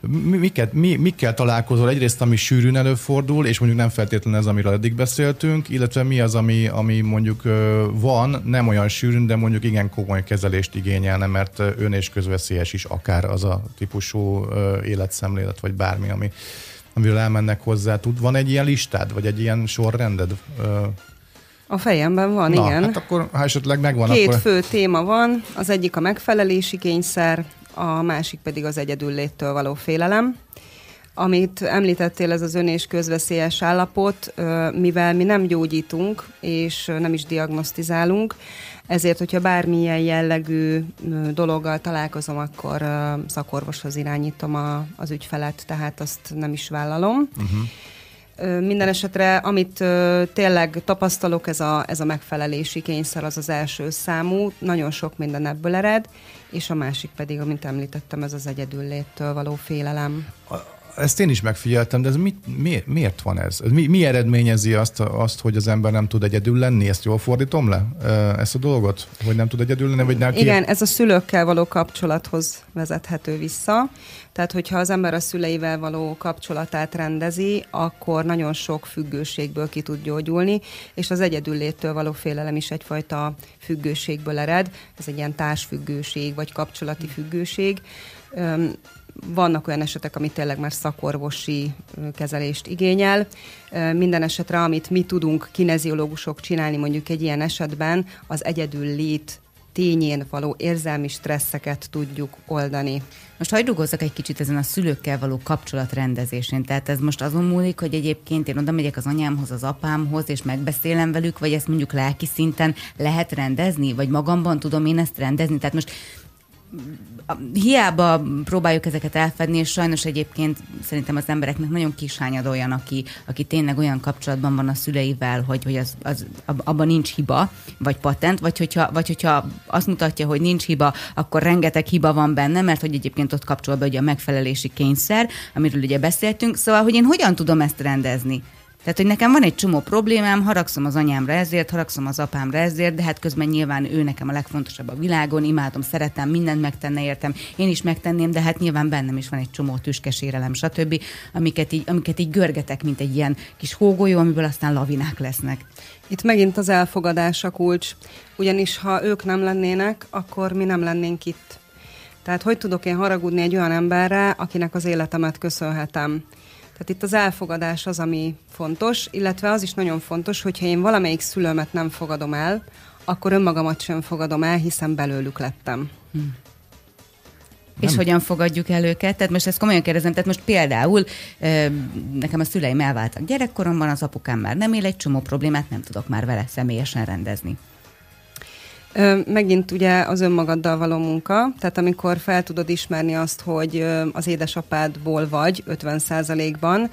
miket, mi, mikkel találkozol? Egyrészt, ami sűrűn előfordul, és mondjuk nem feltétlenül ez, amiről eddig beszéltünk, illetve mi az, ami, ami mondjuk van, nem olyan sűrűn, de mondjuk igen komoly kezelést igényelne, mert ön és közveszélyes is akár az a típusú életszemlélet, vagy bármi, ami, amiről elmennek hozzá. Tud, van egy ilyen listád, vagy egy ilyen sorrended? A fejemben van, Na, igen. Hát akkor, ha esetleg megvan, Két akkor... fő téma van, az egyik a megfelelési kényszer, a másik pedig az egyedülléttől való félelem. Amit említettél, ez az ön és közveszélyes állapot, mivel mi nem gyógyítunk, és nem is diagnosztizálunk, ezért, hogyha bármilyen jellegű dologgal találkozom, akkor szakorvoshoz irányítom a, az ügyfelet, tehát azt nem is vállalom. Uh-huh. Minden esetre, amit tényleg tapasztalok, ez a, ez a megfelelési kényszer az az első számú, nagyon sok minden ebből ered, és a másik pedig, amint említettem, ez az egyedülléttől való félelem. Ezt én is megfigyeltem, de ez mit, mi, miért van ez? Mi, mi eredményezi azt, azt, hogy az ember nem tud egyedül lenni? Ezt jól fordítom le, ezt a dolgot? Hogy nem tud egyedül lenni? Vagy nem Igen, ez a szülőkkel való kapcsolathoz vezethető vissza. Tehát, hogyha az ember a szüleivel való kapcsolatát rendezi, akkor nagyon sok függőségből ki tud gyógyulni, és az egyedülléttől való félelem is egyfajta függőségből ered. Ez egy ilyen társfüggőség, vagy kapcsolati függőség vannak olyan esetek, amit tényleg már szakorvosi kezelést igényel. Minden esetre, amit mi tudunk kineziológusok csinálni mondjuk egy ilyen esetben, az egyedül lét tényén való érzelmi stresszeket tudjuk oldani. Most hagyd rugózzak egy kicsit ezen a szülőkkel való kapcsolatrendezésén. Tehát ez most azon múlik, hogy egyébként én oda megyek az anyámhoz, az apámhoz, és megbeszélem velük, vagy ezt mondjuk lelki szinten lehet rendezni, vagy magamban tudom én ezt rendezni. Tehát most hiába próbáljuk ezeket elfedni, és sajnos egyébként szerintem az embereknek nagyon hányad olyan, aki, aki tényleg olyan kapcsolatban van a szüleivel, hogy, hogy az, az, abban nincs hiba, vagy patent, vagy hogyha, vagy hogyha azt mutatja, hogy nincs hiba, akkor rengeteg hiba van benne, mert hogy egyébként ott kapcsolatban ugye a megfelelési kényszer, amiről ugye beszéltünk. Szóval, hogy én hogyan tudom ezt rendezni? Tehát, hogy nekem van egy csomó problémám, haragszom az anyámra ezért, haragszom az apámra ezért, de hát közben nyilván ő nekem a legfontosabb a világon, imádom, szeretem, mindent megtenne értem, én is megtenném, de hát nyilván bennem is van egy csomó tüskesérelem, stb., amiket így, amiket így görgetek, mint egy ilyen kis hógolyó, amiből aztán lavinák lesznek. Itt megint az elfogadás a kulcs, ugyanis ha ők nem lennének, akkor mi nem lennénk itt. Tehát hogy tudok én haragudni egy olyan emberre, akinek az életemet köszönhetem? Tehát itt az elfogadás az, ami fontos, illetve az is nagyon fontos, hogyha én valamelyik szülőmet nem fogadom el, akkor önmagamat sem fogadom el, hiszen belőlük lettem. Nem. És hogyan fogadjuk el őket? Tehát most ezt komolyan kérdezem, tehát most például nekem a szüleim elváltak gyerekkoromban, az apukám már nem él, egy csomó problémát nem tudok már vele személyesen rendezni. Megint ugye az önmagaddal való munka, tehát amikor fel tudod ismerni azt, hogy az édesapádból vagy 50%-ban,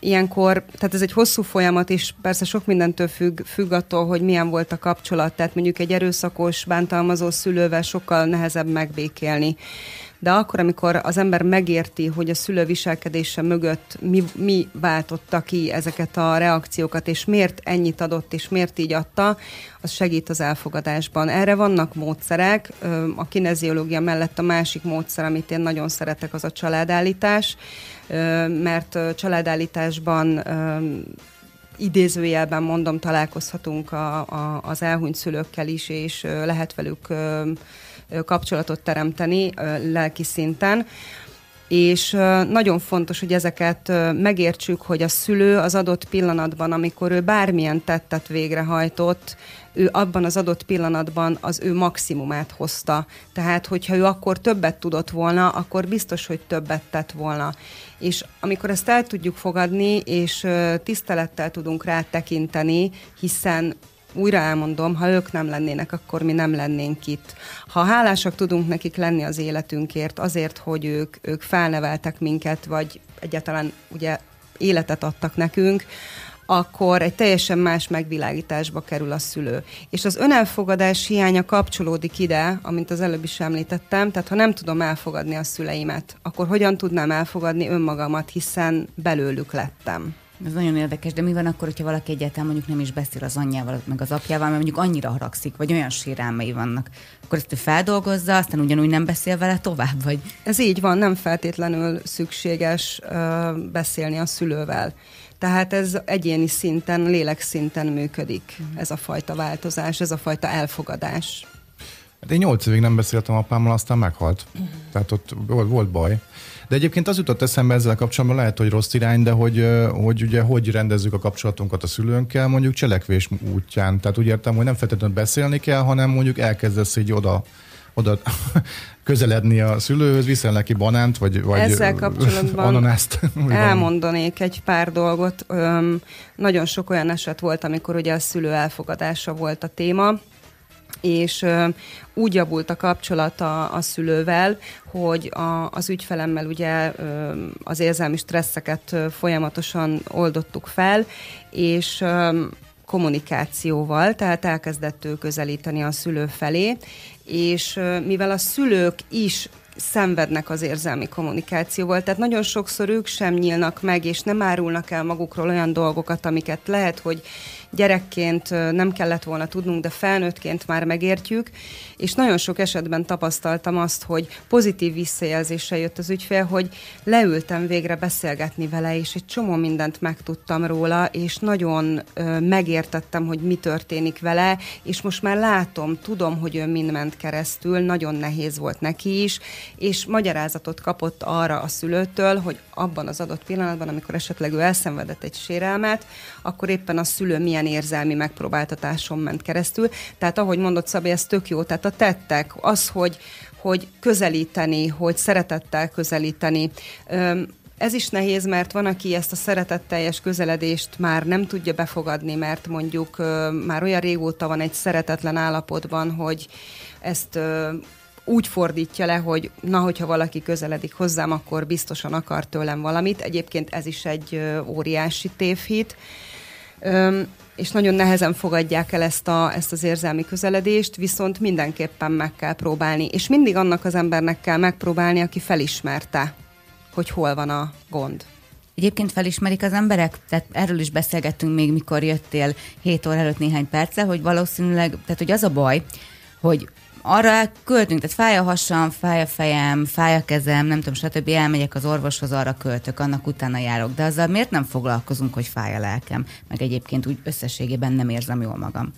ilyenkor, tehát ez egy hosszú folyamat, és persze sok mindentől függ, függ attól, hogy milyen volt a kapcsolat, tehát mondjuk egy erőszakos, bántalmazó szülővel sokkal nehezebb megbékélni de akkor, amikor az ember megérti, hogy a szülő viselkedése mögött mi, mi váltotta ki ezeket a reakciókat, és miért ennyit adott, és miért így adta, az segít az elfogadásban. Erre vannak módszerek, a kineziológia mellett a másik módszer, amit én nagyon szeretek, az a családállítás, mert családállításban idézőjelben mondom, találkozhatunk a, a, az elhunyt szülőkkel is, és lehet velük kapcsolatot teremteni lelki szinten és nagyon fontos, hogy ezeket megértsük, hogy a szülő az adott pillanatban, amikor ő bármilyen tettet végrehajtott, ő abban az adott pillanatban az ő maximumát hozta. Tehát, hogyha ő akkor többet tudott volna, akkor biztos, hogy többet tett volna. És amikor ezt el tudjuk fogadni, és tisztelettel tudunk rá tekinteni, hiszen újra elmondom, ha ők nem lennének, akkor mi nem lennénk itt. Ha hálásak tudunk nekik lenni az életünkért, azért, hogy ők, ők felneveltek minket, vagy egyáltalán ugye életet adtak nekünk, akkor egy teljesen más megvilágításba kerül a szülő. És az önelfogadás hiánya kapcsolódik ide, amint az előbb is említettem, tehát ha nem tudom elfogadni a szüleimet, akkor hogyan tudnám elfogadni önmagamat, hiszen belőlük lettem. Ez nagyon érdekes, de mi van akkor, hogyha valaki egyáltalán mondjuk nem is beszél az anyjával, meg az apjával, mert mondjuk annyira haragszik, vagy olyan sérelmei vannak, akkor ezt ő feldolgozza, aztán ugyanúgy nem beszél vele tovább, vagy? Ez így van, nem feltétlenül szükséges uh, beszélni a szülővel. Tehát ez egyéni szinten, lélek szinten működik, ez a fajta változás, ez a fajta elfogadás. Hát én nyolc évig nem beszéltem apámmal, aztán meghalt. Tehát ott volt, volt baj. De egyébként az jutott eszembe ezzel kapcsolatban, lehet, hogy rossz irány, de hogy, hogy ugye hogy rendezzük a kapcsolatunkat a szülőnkkel, mondjuk cselekvés útján. Tehát úgy értem, hogy nem feltétlenül beszélni kell, hanem mondjuk elkezdesz így oda oda közeledni a szülőhöz, viszel neki banánt, vagy, vagy Ezzel kapcsolatban ananászt. elmondanék egy pár dolgot. Öm, nagyon sok olyan eset volt, amikor ugye a szülő elfogadása volt a téma, és úgy javult a kapcsolat a, szülővel, hogy a, az ügyfelemmel ugye az érzelmi stresszeket folyamatosan oldottuk fel, és kommunikációval, tehát elkezdett ő közelíteni a szülő felé, és mivel a szülők is szenvednek az érzelmi kommunikációval. Tehát nagyon sokszor ők sem nyílnak meg, és nem árulnak el magukról olyan dolgokat, amiket lehet, hogy gyerekként nem kellett volna tudnunk, de felnőttként már megértjük, és nagyon sok esetben tapasztaltam azt, hogy pozitív visszajelzéssel jött az ügyfél, hogy leültem végre beszélgetni vele, és egy csomó mindent megtudtam róla, és nagyon megértettem, hogy mi történik vele, és most már látom, tudom, hogy ő mind ment keresztül, nagyon nehéz volt neki is, és magyarázatot kapott arra a szülőtől, hogy abban az adott pillanatban, amikor esetleg ő elszenvedett egy sérelmet, akkor éppen a szülő milyen érzelmi megpróbáltatáson ment keresztül. Tehát ahogy mondott Szabi, ez tök jó. Tehát a tettek, az, hogy, hogy közelíteni, hogy szeretettel közelíteni, ez is nehéz, mert van, aki ezt a szeretetteljes közeledést már nem tudja befogadni, mert mondjuk már olyan régóta van egy szeretetlen állapotban, hogy ezt úgy fordítja le, hogy na, hogyha valaki közeledik hozzám, akkor biztosan akar tőlem valamit. Egyébként ez is egy óriási tévhit és nagyon nehezen fogadják el ezt, a, ezt az érzelmi közeledést, viszont mindenképpen meg kell próbálni. És mindig annak az embernek kell megpróbálni, aki felismerte, hogy hol van a gond. Egyébként felismerik az emberek, tehát erről is beszélgettünk még, mikor jöttél 7 óra előtt néhány perccel, hogy valószínűleg, tehát hogy az a baj, hogy arra költünk, tehát fáj a hasam, fáj a fejem, fáj a kezem, nem tudom, stb. elmegyek az orvoshoz, arra költök, annak utána járok. De azzal miért nem foglalkozunk, hogy fáj a lelkem, meg egyébként úgy összességében nem érzem jól magam.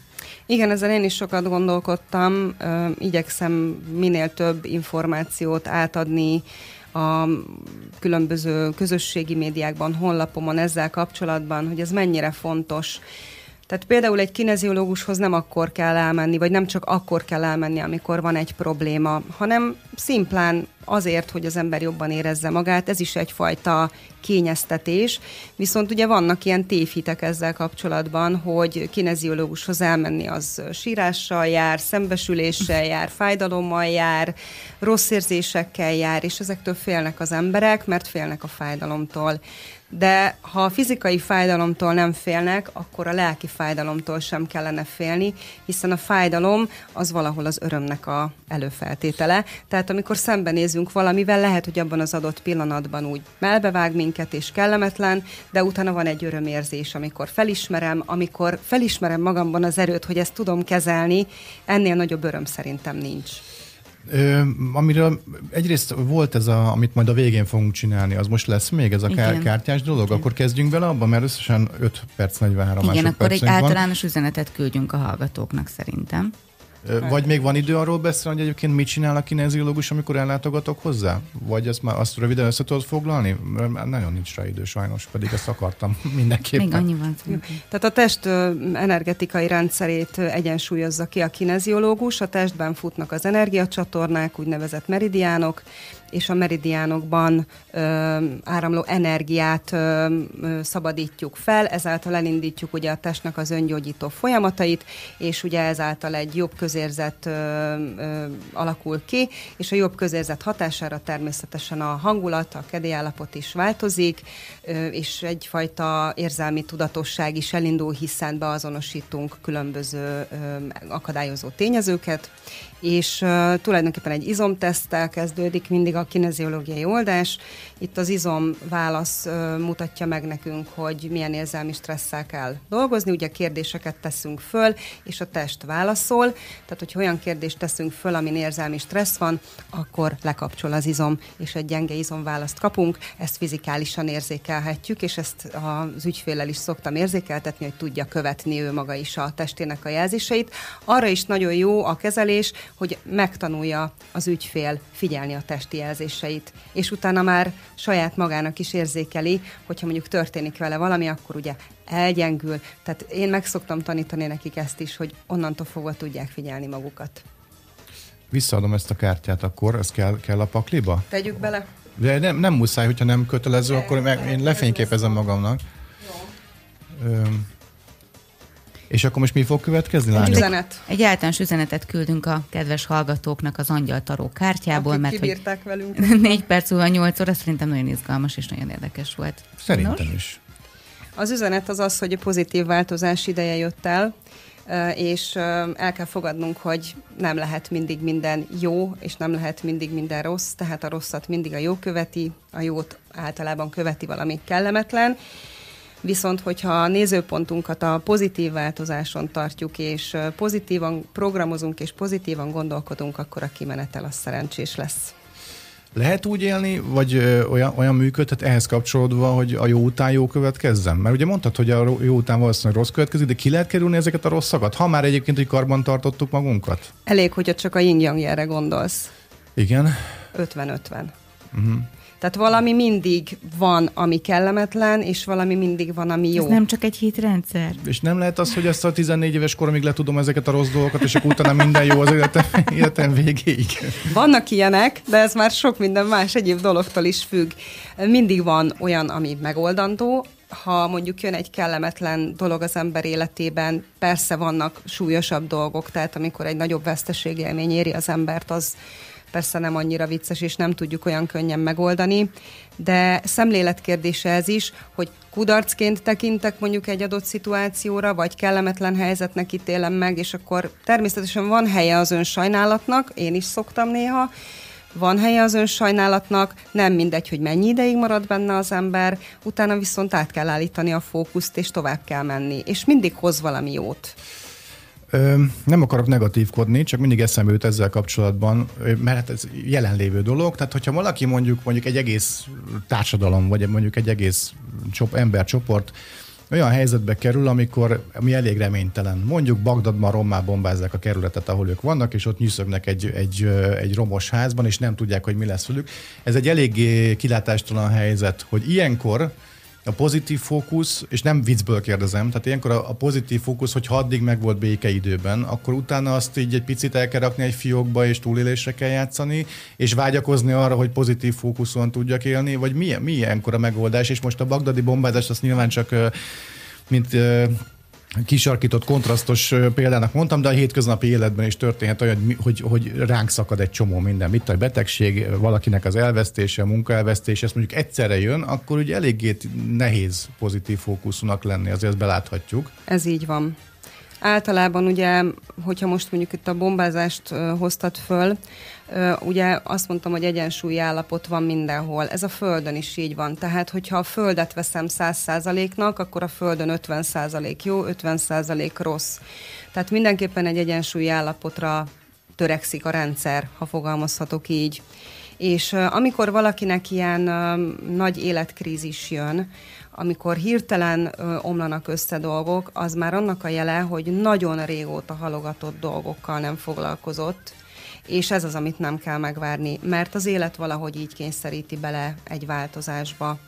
Igen, ezzel én is sokat gondolkodtam, igyekszem minél több információt átadni a különböző közösségi médiákban, honlapomon ezzel kapcsolatban, hogy ez mennyire fontos tehát például egy kineziológushoz nem akkor kell elmenni, vagy nem csak akkor kell elmenni, amikor van egy probléma, hanem szimplán azért, hogy az ember jobban érezze magát, ez is egyfajta kényeztetés, viszont ugye vannak ilyen tévhitek ezzel kapcsolatban, hogy kineziológushoz elmenni az sírással jár, szembesüléssel jár, fájdalommal jár, rossz érzésekkel jár, és ezektől félnek az emberek, mert félnek a fájdalomtól de ha a fizikai fájdalomtól nem félnek, akkor a lelki fájdalomtól sem kellene félni, hiszen a fájdalom az valahol az örömnek a előfeltétele. Tehát amikor szembenézünk valamivel, lehet, hogy abban az adott pillanatban úgy melbevág minket és kellemetlen, de utána van egy örömérzés, amikor felismerem, amikor felismerem magamban az erőt, hogy ezt tudom kezelni, ennél nagyobb öröm szerintem nincs. Ö, amiről egyrészt volt ez, a, amit majd a végén fogunk csinálni, az most lesz még ez a Igen. kártyás dolog? Igen. Akkor kezdjünk bele abba, mert összesen 5 perc 43 Igen, akkor egy általános van. üzenetet küldjünk a hallgatóknak szerintem. Vagy még van idő arról beszélni, hogy egyébként mit csinál a kineziológus, amikor ellátogatok hozzá? Vagy ezt már azt röviden össze tudod foglalni? Mert nagyon nincs rá idő sajnos, pedig ezt akartam mindenképpen. Még annyi van. Tehát a test energetikai rendszerét egyensúlyozza ki a kineziológus, a testben futnak az energiacsatornák, úgynevezett meridiánok, és a meridiánokban ö, áramló energiát ö, ö, szabadítjuk fel, ezáltal elindítjuk ugye a testnek az öngyógyító folyamatait, és ugye ezáltal egy jobb közérzet ö, ö, alakul ki, és a jobb közérzet hatására természetesen a hangulat, a kedélyállapot is változik, ö, és egyfajta érzelmi tudatosság is elindul, hiszen beazonosítunk különböző ö, akadályozó tényezőket, és uh, tulajdonképpen egy izomteszttel kezdődik mindig a kineziológiai oldás. Itt az izom válasz mutatja meg nekünk, hogy milyen érzelmi stresszel kell dolgozni. Ugye kérdéseket teszünk föl, és a test válaszol. Tehát, hogy olyan kérdést teszünk föl, amin érzelmi stressz van, akkor lekapcsol az izom, és egy gyenge izomválaszt kapunk. Ezt fizikálisan érzékelhetjük, és ezt az ügyfélel is szoktam érzékeltetni, hogy tudja követni ő maga is a testének a jelzéseit. Arra is nagyon jó a kezelés, hogy megtanulja az ügyfél figyelni a testi jelzéseit, és utána már saját magának is érzékeli, hogyha mondjuk történik vele valami, akkor ugye elgyengül. Tehát én meg szoktam tanítani nekik ezt is, hogy onnantól fogva tudják figyelni magukat. Visszaadom ezt a kártyát akkor, ez kell, kell a pakliba? Tegyük bele. De nem, nem muszáj, hogyha nem kötelező, De, akkor meg, én lefényképezem magamnak. Jó. Öm, és akkor most mi fog következni, lányok? Egy üzenet. Egy általános üzenetet küldünk a kedves hallgatóknak az Angyal Taró kártyából, Akik mert hogy velünk. négy perc múlva nyolc óra szerintem nagyon izgalmas és nagyon érdekes volt. Szerintem Nos? is. Az üzenet az az, hogy a pozitív változás ideje jött el, és el kell fogadnunk, hogy nem lehet mindig minden jó, és nem lehet mindig minden rossz, tehát a rosszat mindig a jó követi, a jót általában követi valami kellemetlen, Viszont, hogyha a nézőpontunkat a pozitív változáson tartjuk, és pozitívan programozunk, és pozitívan gondolkodunk, akkor a kimenetel az szerencsés lesz. Lehet úgy élni, vagy ö, olyan, olyan működhet ehhez kapcsolódva, hogy a jó után jó következzen? Mert ugye mondtad, hogy a jó után valószínűleg rossz következik, de ki lehet kerülni ezeket a rosszakat? Ha már egyébként, hogy karban tartottuk magunkat? Elég, hogyha csak a yin yang gondolsz. Igen? 50-50. Uh-huh. Tehát valami mindig van, ami kellemetlen, és valami mindig van, ami jó. Ez nem csak egy hitrendszer. És nem lehet az, hogy ezt a 14 éves koromig letudom ezeket a rossz dolgokat, és akkor utána minden jó az életem, életem végéig. Vannak ilyenek, de ez már sok minden más egyéb dologtól is függ. Mindig van olyan, ami megoldandó, ha mondjuk jön egy kellemetlen dolog az ember életében, persze vannak súlyosabb dolgok, tehát amikor egy nagyobb veszteségélmény éri az embert, az persze nem annyira vicces, és nem tudjuk olyan könnyen megoldani, de szemlélet kérdése ez is, hogy kudarcként tekintek mondjuk egy adott szituációra, vagy kellemetlen helyzetnek ítélem meg, és akkor természetesen van helye az ön sajnálatnak, én is szoktam néha, van helye az önsajnálatnak, nem mindegy, hogy mennyi ideig marad benne az ember, utána viszont át kell állítani a fókuszt, és tovább kell menni, és mindig hoz valami jót. Nem akarok negatívkodni, csak mindig eszembe jut ezzel kapcsolatban, mert hát ez jelenlévő dolog. Tehát, hogyha valaki mondjuk mondjuk egy egész társadalom, vagy mondjuk egy egész csop, embercsoport olyan helyzetbe kerül, amikor mi elég reménytelen. Mondjuk Bagdadban rommá bombázzák a kerületet, ahol ők vannak, és ott nyűszögnek egy, egy, egy romos házban, és nem tudják, hogy mi lesz velük. Ez egy eléggé kilátástalan helyzet, hogy ilyenkor a pozitív fókusz, és nem viccből kérdezem, tehát ilyenkor a, a pozitív fókusz, hogy ha addig meg volt békeidőben, akkor utána azt így egy picit el kell rakni egy fiókba, és túlélésre kell játszani, és vágyakozni arra, hogy pozitív fókuszon tudjak élni, vagy mi, mi ilyenkor a megoldás, és most a bagdadi bombázás azt nyilván csak mint kisarkított, kontrasztos példának mondtam, de a hétköznapi életben is történhet olyan, hogy, hogy ránk szakad egy csomó minden. Mit a betegség, valakinek az elvesztése, a munkaelvesztése, ezt mondjuk egyszerre jön, akkor ugye eléggé nehéz pozitív fókuszúnak lenni, azért ezt beláthatjuk. Ez így van. Általában ugye, hogyha most mondjuk itt a bombázást hoztat föl, ugye azt mondtam, hogy egyensúlyi állapot van mindenhol. Ez a Földön is így van. Tehát, hogyha a Földet veszem 100%-nak, akkor a Földön 50% jó, 50% rossz. Tehát mindenképpen egy egyensúlyi állapotra törekszik a rendszer, ha fogalmazhatok így. És amikor valakinek ilyen nagy életkrízis jön, amikor hirtelen ö, omlanak össze dolgok, az már annak a jele, hogy nagyon régóta halogatott dolgokkal nem foglalkozott, és ez az, amit nem kell megvárni, mert az élet valahogy így kényszeríti bele egy változásba.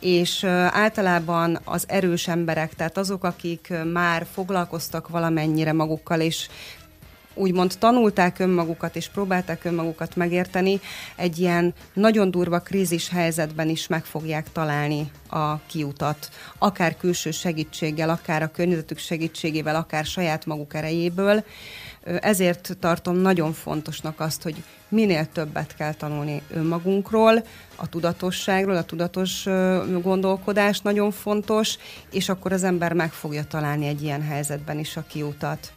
És ö, általában az erős emberek, tehát azok, akik már foglalkoztak valamennyire magukkal, és úgymond tanulták önmagukat és próbálták önmagukat megérteni, egy ilyen nagyon durva krízis helyzetben is meg fogják találni a kiutat. Akár külső segítséggel, akár a környezetük segítségével, akár saját maguk erejéből. Ezért tartom nagyon fontosnak azt, hogy minél többet kell tanulni önmagunkról, a tudatosságról, a tudatos gondolkodás nagyon fontos, és akkor az ember meg fogja találni egy ilyen helyzetben is a kiutat.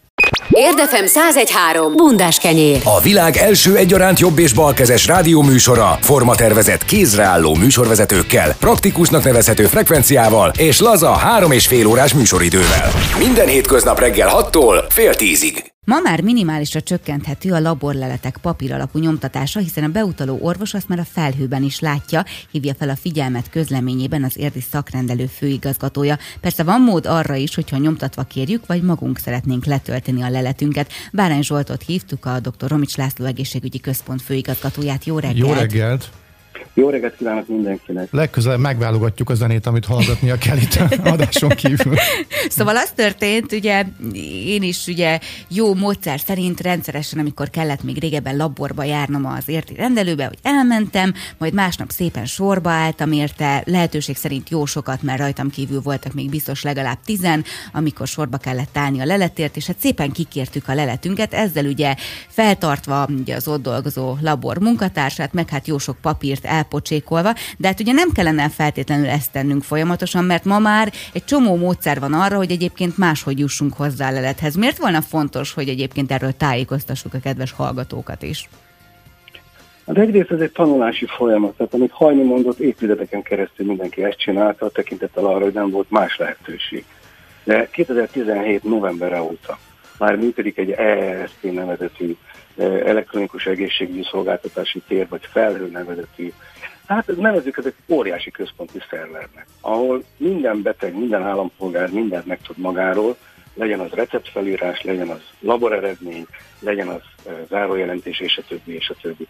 Érdefem 1013. Bundás kenyér. A világ első egyaránt jobb és balkezes rádióműsora, formatervezett kézreálló műsorvezetőkkel, praktikusnak nevezhető frekvenciával és laza három és fél órás műsoridővel. Minden hétköznap reggel 6-tól fél tízig. Ma már minimálisra csökkenthető a laborleletek papír alapú nyomtatása, hiszen a beutaló orvos azt már a felhőben is látja, hívja fel a figyelmet közleményében az érdi szakrendelő főigazgatója. Persze van mód arra is, hogyha nyomtatva kérjük, vagy magunk szeretnénk letölteni a leletünket. Bárány Zsoltot hívtuk, a dr. Romics László egészségügyi központ főigazgatóját. Jó reggelt! Jó reggelt! Jó reggelt kívánok mindenkinek! Legközelebb megválogatjuk a zenét, amit hallgatnia kell itt adáson kívül. Szóval az történt, ugye én is ugye jó módszer szerint rendszeresen, amikor kellett még régebben laborba járnom az érti rendelőbe, hogy elmentem, majd másnap szépen sorba álltam érte, lehetőség szerint jó sokat, mert rajtam kívül voltak még biztos legalább tizen, amikor sorba kellett állni a leletért, és hát szépen kikértük a leletünket, ezzel ugye feltartva ugye az ott dolgozó labor munkatársát, meg hát jó sok papírt el elpocsékolva, de hát ugye nem kellene feltétlenül ezt tennünk folyamatosan, mert ma már egy csomó módszer van arra, hogy egyébként máshogy jussunk hozzá a lelethez. Miért volna fontos, hogy egyébként erről tájékoztassuk a kedves hallgatókat is? Hát egyrészt ez egy tanulási folyamat, tehát amit Hajni mondott, évtizedeken keresztül mindenki ezt csinálta, tekintettel arra, hogy nem volt más lehetőség. De 2017 november óta már működik egy EESP nevezetű elektronikus egészségügyi szolgáltatási tér, vagy felhő nevezetű, hát nevezzük ezek óriási központi szervernek, ahol minden beteg, minden állampolgár mindent megtud magáról, legyen az receptfelírás, legyen az laboreredmény, legyen az zárójelentés, és a többi, és a többi.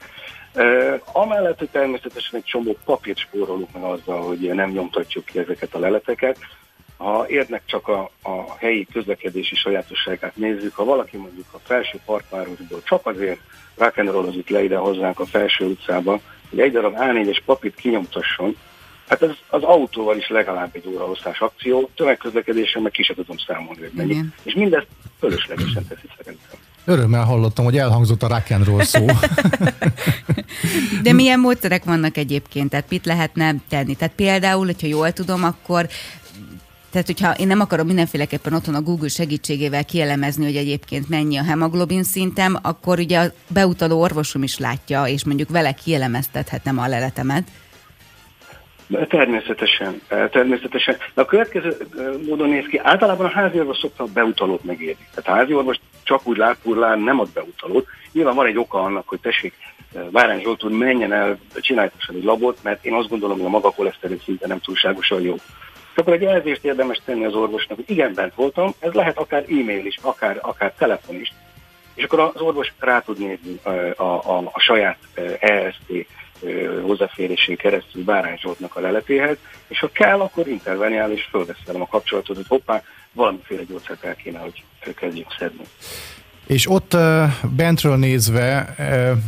E, amellett, hogy természetesen egy csomó papírt spórolunk meg azzal, hogy nem nyomtatjuk ki ezeket a leleteket, ha érnek csak a, a helyi közlekedési sajátosságát nézzük, ha valaki mondjuk a felső partvárosból csak azért rock'n'rollozik le ide hozzánk a felső utcába, hogy egy darab A4-es papírt kinyomtasson, hát az, az autóval is legalább egy óra hosszás akció, tömegközlekedésen meg ki sem tudom számolni, hogy mennyi. Igen. És mindezt fölöslegesen teszi szerintem. Örömmel hallottam, hogy elhangzott a rock'n'roll szó. De milyen módszerek vannak egyébként? Tehát mit lehetne tenni? Tehát például, hogyha jól tudom, akkor Tehát, hogyha én nem akarom mindenféleképpen otthon a Google segítségével kielemezni, hogy egyébként mennyi a hemoglobin szintem, akkor ugye a beutaló orvosom is látja, és mondjuk vele kielemeztethetem a leletemet. Természetesen, természetesen. De a következő módon néz ki, általában a házi orvos szokta a beutalót megérni. Tehát a házi orvos csak úgy lápurlán nem ad beutalót. Nyilván van egy oka annak, hogy tessék, Várán Zsolt úr menjen el, csináltasson egy labot, mert én azt gondolom, hogy a maga koleszterin szinte nem túlságosan jó. Akkor egy jelzést érdemes tenni az orvosnak, hogy igen, bent voltam, ez lehet akár e-mail is, akár, akár telefon is, és akkor az orvos rá tud nézni a, a, a, saját EST hozzáférésén keresztül Bárány Zsoltnak a leletéhez, és ha kell, akkor interveniál és fölvesz velem a kapcsolatot, hogy hoppá, valamiféle gyógyszert el kéne, hogy kezdjük szedni. És ott bentről nézve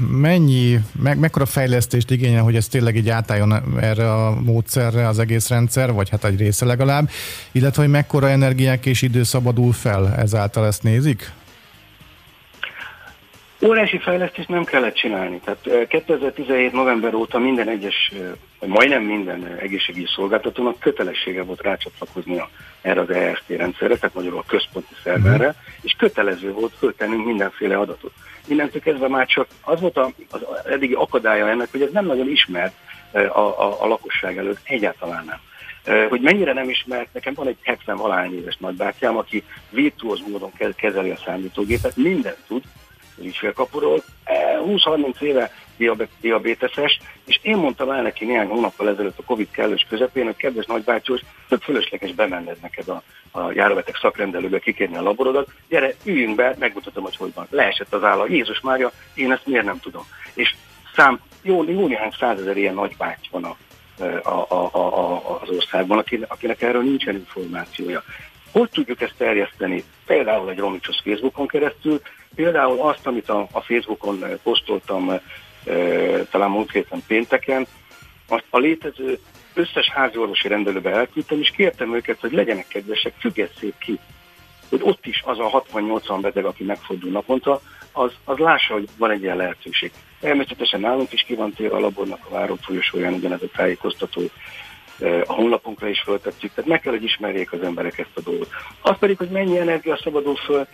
mennyi, me, mekkora fejlesztést igényel, hogy ez tényleg így átálljon erre a módszerre az egész rendszer, vagy hát egy része legalább, illetve hogy mekkora energiák és idő szabadul fel ezáltal ezt nézik? Órási fejlesztést nem kellett csinálni. Tehát 2017. november óta minden egyes, vagy majdnem minden egészségügyi szolgáltatónak kötelessége volt rácsatlakoznia erre az EST rendszerre, tehát magyarul a központi szerverre, uh-huh. és kötelező volt föltennünk mindenféle adatot. Innentől kezdve már csak az volt az eddigi akadálya ennek, hogy ez nem nagyon ismert a, a, a lakosság előtt, egyáltalán nem. Hogy mennyire nem ismert, nekem van egy 70 valány éves nagybátyám, aki virtuóz módon kezeli a számítógépet, mindent tud, az ügyfélkapuról. 20-30 éve diabéteses, és én mondtam el neki néhány hónappal ezelőtt a Covid kellős közepén, hogy kedves nagybácsos, több fölösleges bemenned neked a, a járóbeteg szakrendelőbe kikérni a laborodat, gyere, üljünk be, megmutatom, hogy hogy van. Leesett az álla. Jézus Mária, én ezt miért nem tudom. És szám, jó, jó néhány százezer ilyen nagybáty van a, a, a, a, az országban, akinek, akinek erről nincsen információja. Hogy tudjuk ezt terjeszteni? Például egy Romicsos Facebookon keresztül, például azt, amit a, a Facebookon eh, posztoltam e, talán múlt héten pénteken, azt a létező összes háziorvosi rendelőbe elküldtem, és kértem őket, hogy legyenek kedvesek, függesszék ki, hogy ott is az a 60-80 beteg, aki megfordul naponta, az, az lássa, hogy van egy ilyen lehetőség. Természetesen nálunk is ki van tér a labornak a várom folyosóján ugyanez a tájékoztató, a honlapunkra is föltettük, tehát meg kell, hogy ismerjék az emberek ezt a dolgot. Az pedig, hogy mennyi energia szabadul föl,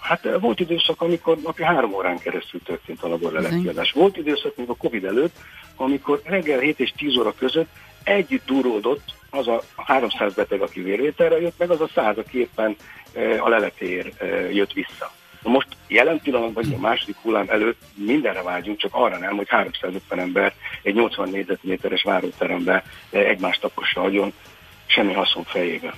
Hát volt időszak, amikor napi három órán keresztül történt a laborlelekkiadás. Volt időszak, még a Covid előtt, amikor reggel 7 és 10 óra között együtt duródott az a 300 beteg, aki vérvételre jött, meg az a 100, aki éppen a leletéért jött vissza. Most jelen pillanatban, a második hullám előtt mindenre vágyunk, csak arra nem, hogy 350 ember egy 80 négyzetméteres váróterembe egymást tapossa agyon, semmi haszon fejében.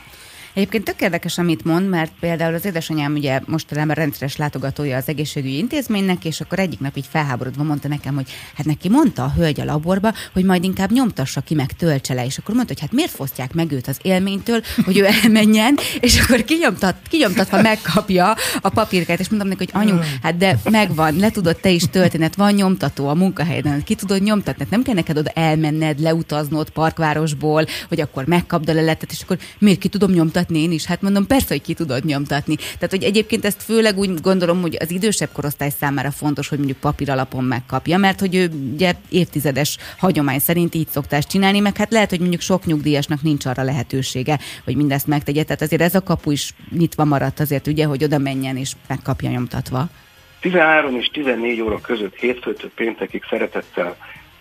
Egyébként tök érdekes, amit mond, mert például az édesanyám ugye mostanában rendszeres látogatója az egészségügyi intézménynek, és akkor egyik nap így felháborodva mondta nekem, hogy hát neki mondta a hölgy a laborba, hogy majd inkább nyomtassa ki, meg töltse le, és akkor mondta, hogy hát miért fosztják meg őt az élménytől, hogy ő elmenjen, és akkor kinyomtat, kinyomtatva megkapja a papírkát, és mondtam neki, hogy anyu, hát de megvan, le tudod te is tölteni, van nyomtató a munkahelyeden, ki tudod nyomtatni, hát nem kell neked oda elmenned, leutaznod parkvárosból, hogy akkor megkapd a leletet, és akkor miért ki tudom nyomtatni nyomtatni én is? Hát mondom, persze, hogy ki tudod nyomtatni. Tehát, hogy egyébként ezt főleg úgy gondolom, hogy az idősebb korosztály számára fontos, hogy mondjuk papír alapon megkapja, mert hogy ő ugye évtizedes hagyomány szerint így szoktás csinálni, meg hát lehet, hogy mondjuk sok nyugdíjasnak nincs arra lehetősége, hogy mindezt megtegye. Tehát azért ez a kapu is nyitva maradt azért, ugye, hogy oda menjen és megkapja nyomtatva. 13 és 14 óra között hétfőtől péntekig szeretettel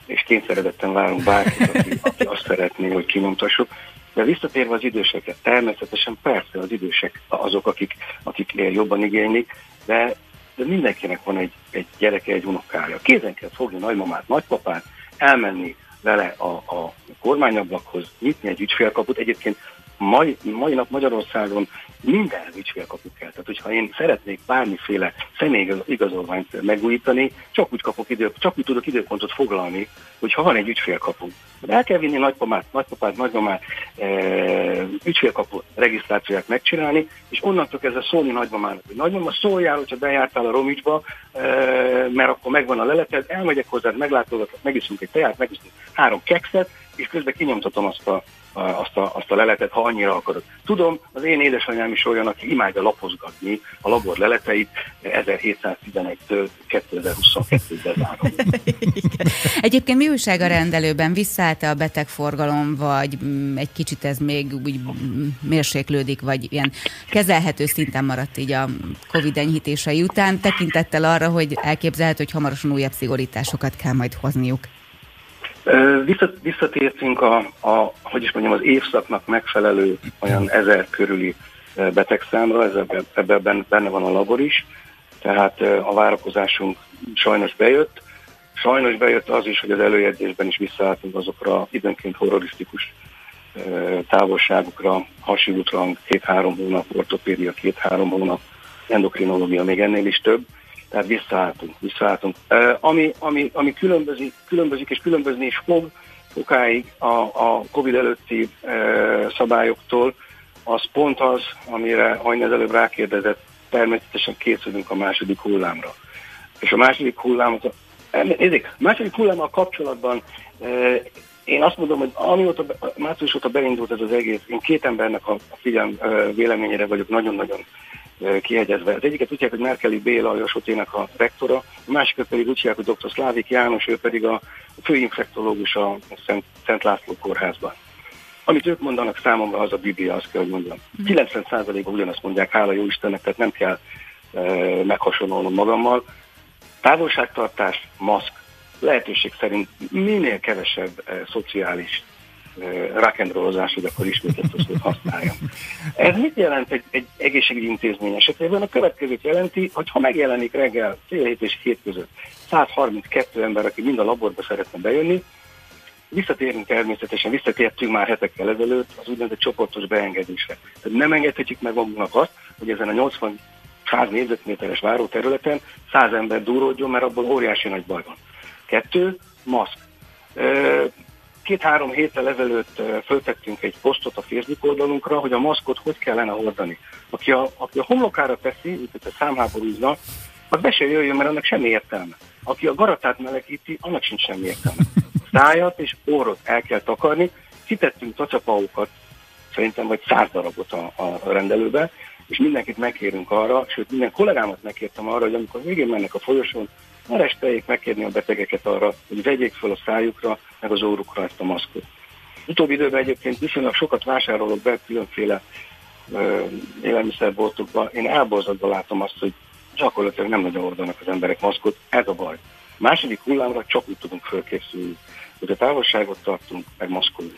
és kényszeredetten várunk bárkit, aki, aki azt szeretné, hogy kinyomtassuk. De visszatérve az időseket, természetesen persze az idősek azok, akik, akik jobban igénylik, de, de mindenkinek van egy, egy gyereke, egy unokája. Kézen kell fogni nagymamát, nagypapát, elmenni vele a, a kormányablakhoz, nyitni egy ügyfélkaput. Egyébként mai, mai nap Magyarországon minden ügyfélkapu kell. Tehát, hogyha én szeretnék bármiféle személyigazolványt megújítani, csak úgy kapok idő, csak úgy tudok időpontot foglalni, hogyha van egy ügyfélkapu. El kell vinni nagypapát, nagypapát, nagymamát, e, ügyfélkapu regisztrációját megcsinálni, és onnantól kezdve szólni nagymamának, hogy nagymama szóljál, hogyha bejártál a Romicsba, e, mert akkor megvan a leleted, elmegyek hozzá, meglátogatok, megiszunk egy teát, megiszunk három kekszet, és közben kinyomtatom azt a, azt a, azt a leletet, ha annyira akarod. Tudom, az én édesanyám is olyan, aki imádja lapozgatni a labor leleteit 1711-től 2022-ben Egyébként mi újság a rendelőben? Visszaállt a betegforgalom, vagy mm, egy kicsit ez még úgy mérséklődik, vagy ilyen kezelhető szinten maradt így a Covid enyhítései után, tekintettel arra, hogy elképzelhető, hogy hamarosan újabb szigorításokat kell majd hozniuk? Visszatértünk a, a, hogy is mondjam, az évszaknak megfelelő olyan ezer körüli betegszámra, ebben benne van a labor is, tehát a várakozásunk sajnos bejött. Sajnos bejött az is, hogy az előjegyzésben is visszaálltunk azokra időnként horrorisztikus távolságokra, hasi két-három hónap, ortopédia két-három hónap, endokrinológia még ennél is több. Tehát visszaálltunk, visszaálltunk. Ami, ami, ami különbözik, különbözik és különbözni is fog sokáig a, a Covid előtti szabályoktól, az pont az, amire Hajn előbb rákérdezett, természetesen készülünk a második hullámra. És a második hullámot, nézzék, a második hullámmal kapcsolatban én azt mondom, hogy amióta, március óta beindult ez az egész, én két embernek a figyelm véleményére vagyok nagyon-nagyon kiegyezve. Az egyiket úgy hogy Merkeli Béla, a Sotének a rektora, a másikat pedig úgy hogy dr. Szlávik János, ő pedig a főinfektológus a Szent, Szent László kórházban. Amit ők mondanak számomra, az a Biblia, azt kell, hogy mondjam. 90%-ban mhm. ugyanazt mondják, hála jó Istennek, tehát nem kell e, meghasonlulnom magammal. Távolságtartás, maszk, lehetőség szerint minél kevesebb e, szociális rock'n'rollozás, hogy akkor ismét ezt a szót használjam. Ez mit jelent egy, egy egészségügyi intézmény esetében? A következőt jelenti, hogy ha megjelenik reggel fél hét és hét között 132 ember, aki mind a laborba szeretne bejönni, visszatérünk természetesen, visszatértünk már hetekkel ezelőtt az úgynevezett csoportos beengedésre. Tehát nem engedhetjük meg magunknak azt, hogy ezen a 80 100 négyzetméteres váróterületen 100 ember duródjon, mert abból óriási nagy baj van. Kettő, maszk két-három héttel ezelőtt föltettünk egy posztot a Facebook oldalunkra, hogy a maszkot hogy kellene hordani. Aki a, aki a homlokára teszi, mint a számháborúzna, az be se jöjjön, mert annak semmi értelme. Aki a garatát melegíti, annak sincs semmi értelme. Szájat és orrot el kell takarni. Kitettünk tacsapaukat, szerintem vagy száz darabot a, a rendelőbe, és mindenkit megkérünk arra, sőt minden kollégámat megkértem arra, hogy amikor végén mennek a folyosón, ne resteljék megkérni a betegeket arra, hogy vegyék fel a szájukra, meg az órukra ezt a maszkot. Utóbbi időben egyébként viszonylag sokat vásárolok be különféle élelmiszerboltokba. Én elborzadva látom azt, hogy gyakorlatilag nem nagyon ordanak az emberek maszkot. Ez a baj. Második hullámra csak úgy tudunk fölkészülni, hogy a távolságot tartunk, meg maszkolunk.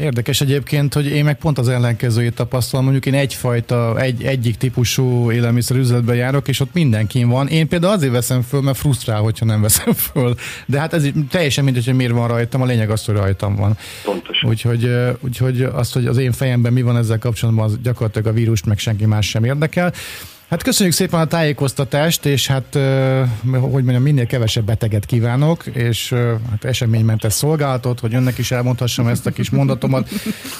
Érdekes egyébként, hogy én meg pont az ellenkezőjét tapasztalom. Mondjuk én egyfajta, egy, egyik típusú élelmiszer üzletbe járok, és ott mindenkin van. Én például azért veszem föl, mert frusztrál, hogyha nem veszem föl. De hát ez teljesen mindegy, hogy miért van rajtam, a lényeg az, hogy rajtam van. Pontosan. Úgyhogy, úgyhogy azt, hogy az én fejemben mi van ezzel kapcsolatban, az gyakorlatilag a vírust meg senki más sem érdekel. Hát köszönjük szépen a tájékoztatást, és hát, hogy mondjam, minél kevesebb beteget kívánok, és hát eseménymentes szolgálatot, hogy önnek is elmondhassam ezt a kis mondatomat,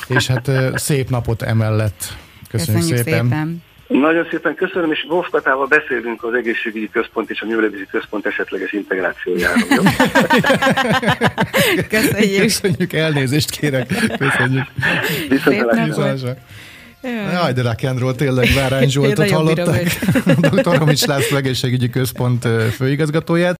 és hát szép napot emellett. Köszönjük, köszönjük szépen. szépen. Nagyon szépen köszönöm, és Wolf Katával beszélünk az egészségügyi központ és a művelővízi központ esetleges integrációjáról. Köszönjük. Köszönjük, elnézést kérek. Köszönjük. Viszont Jaj, de rock'n'roll, tényleg Várány Zsoltot hallották. Dr. Romics László egészségügyi központ főigazgatóját.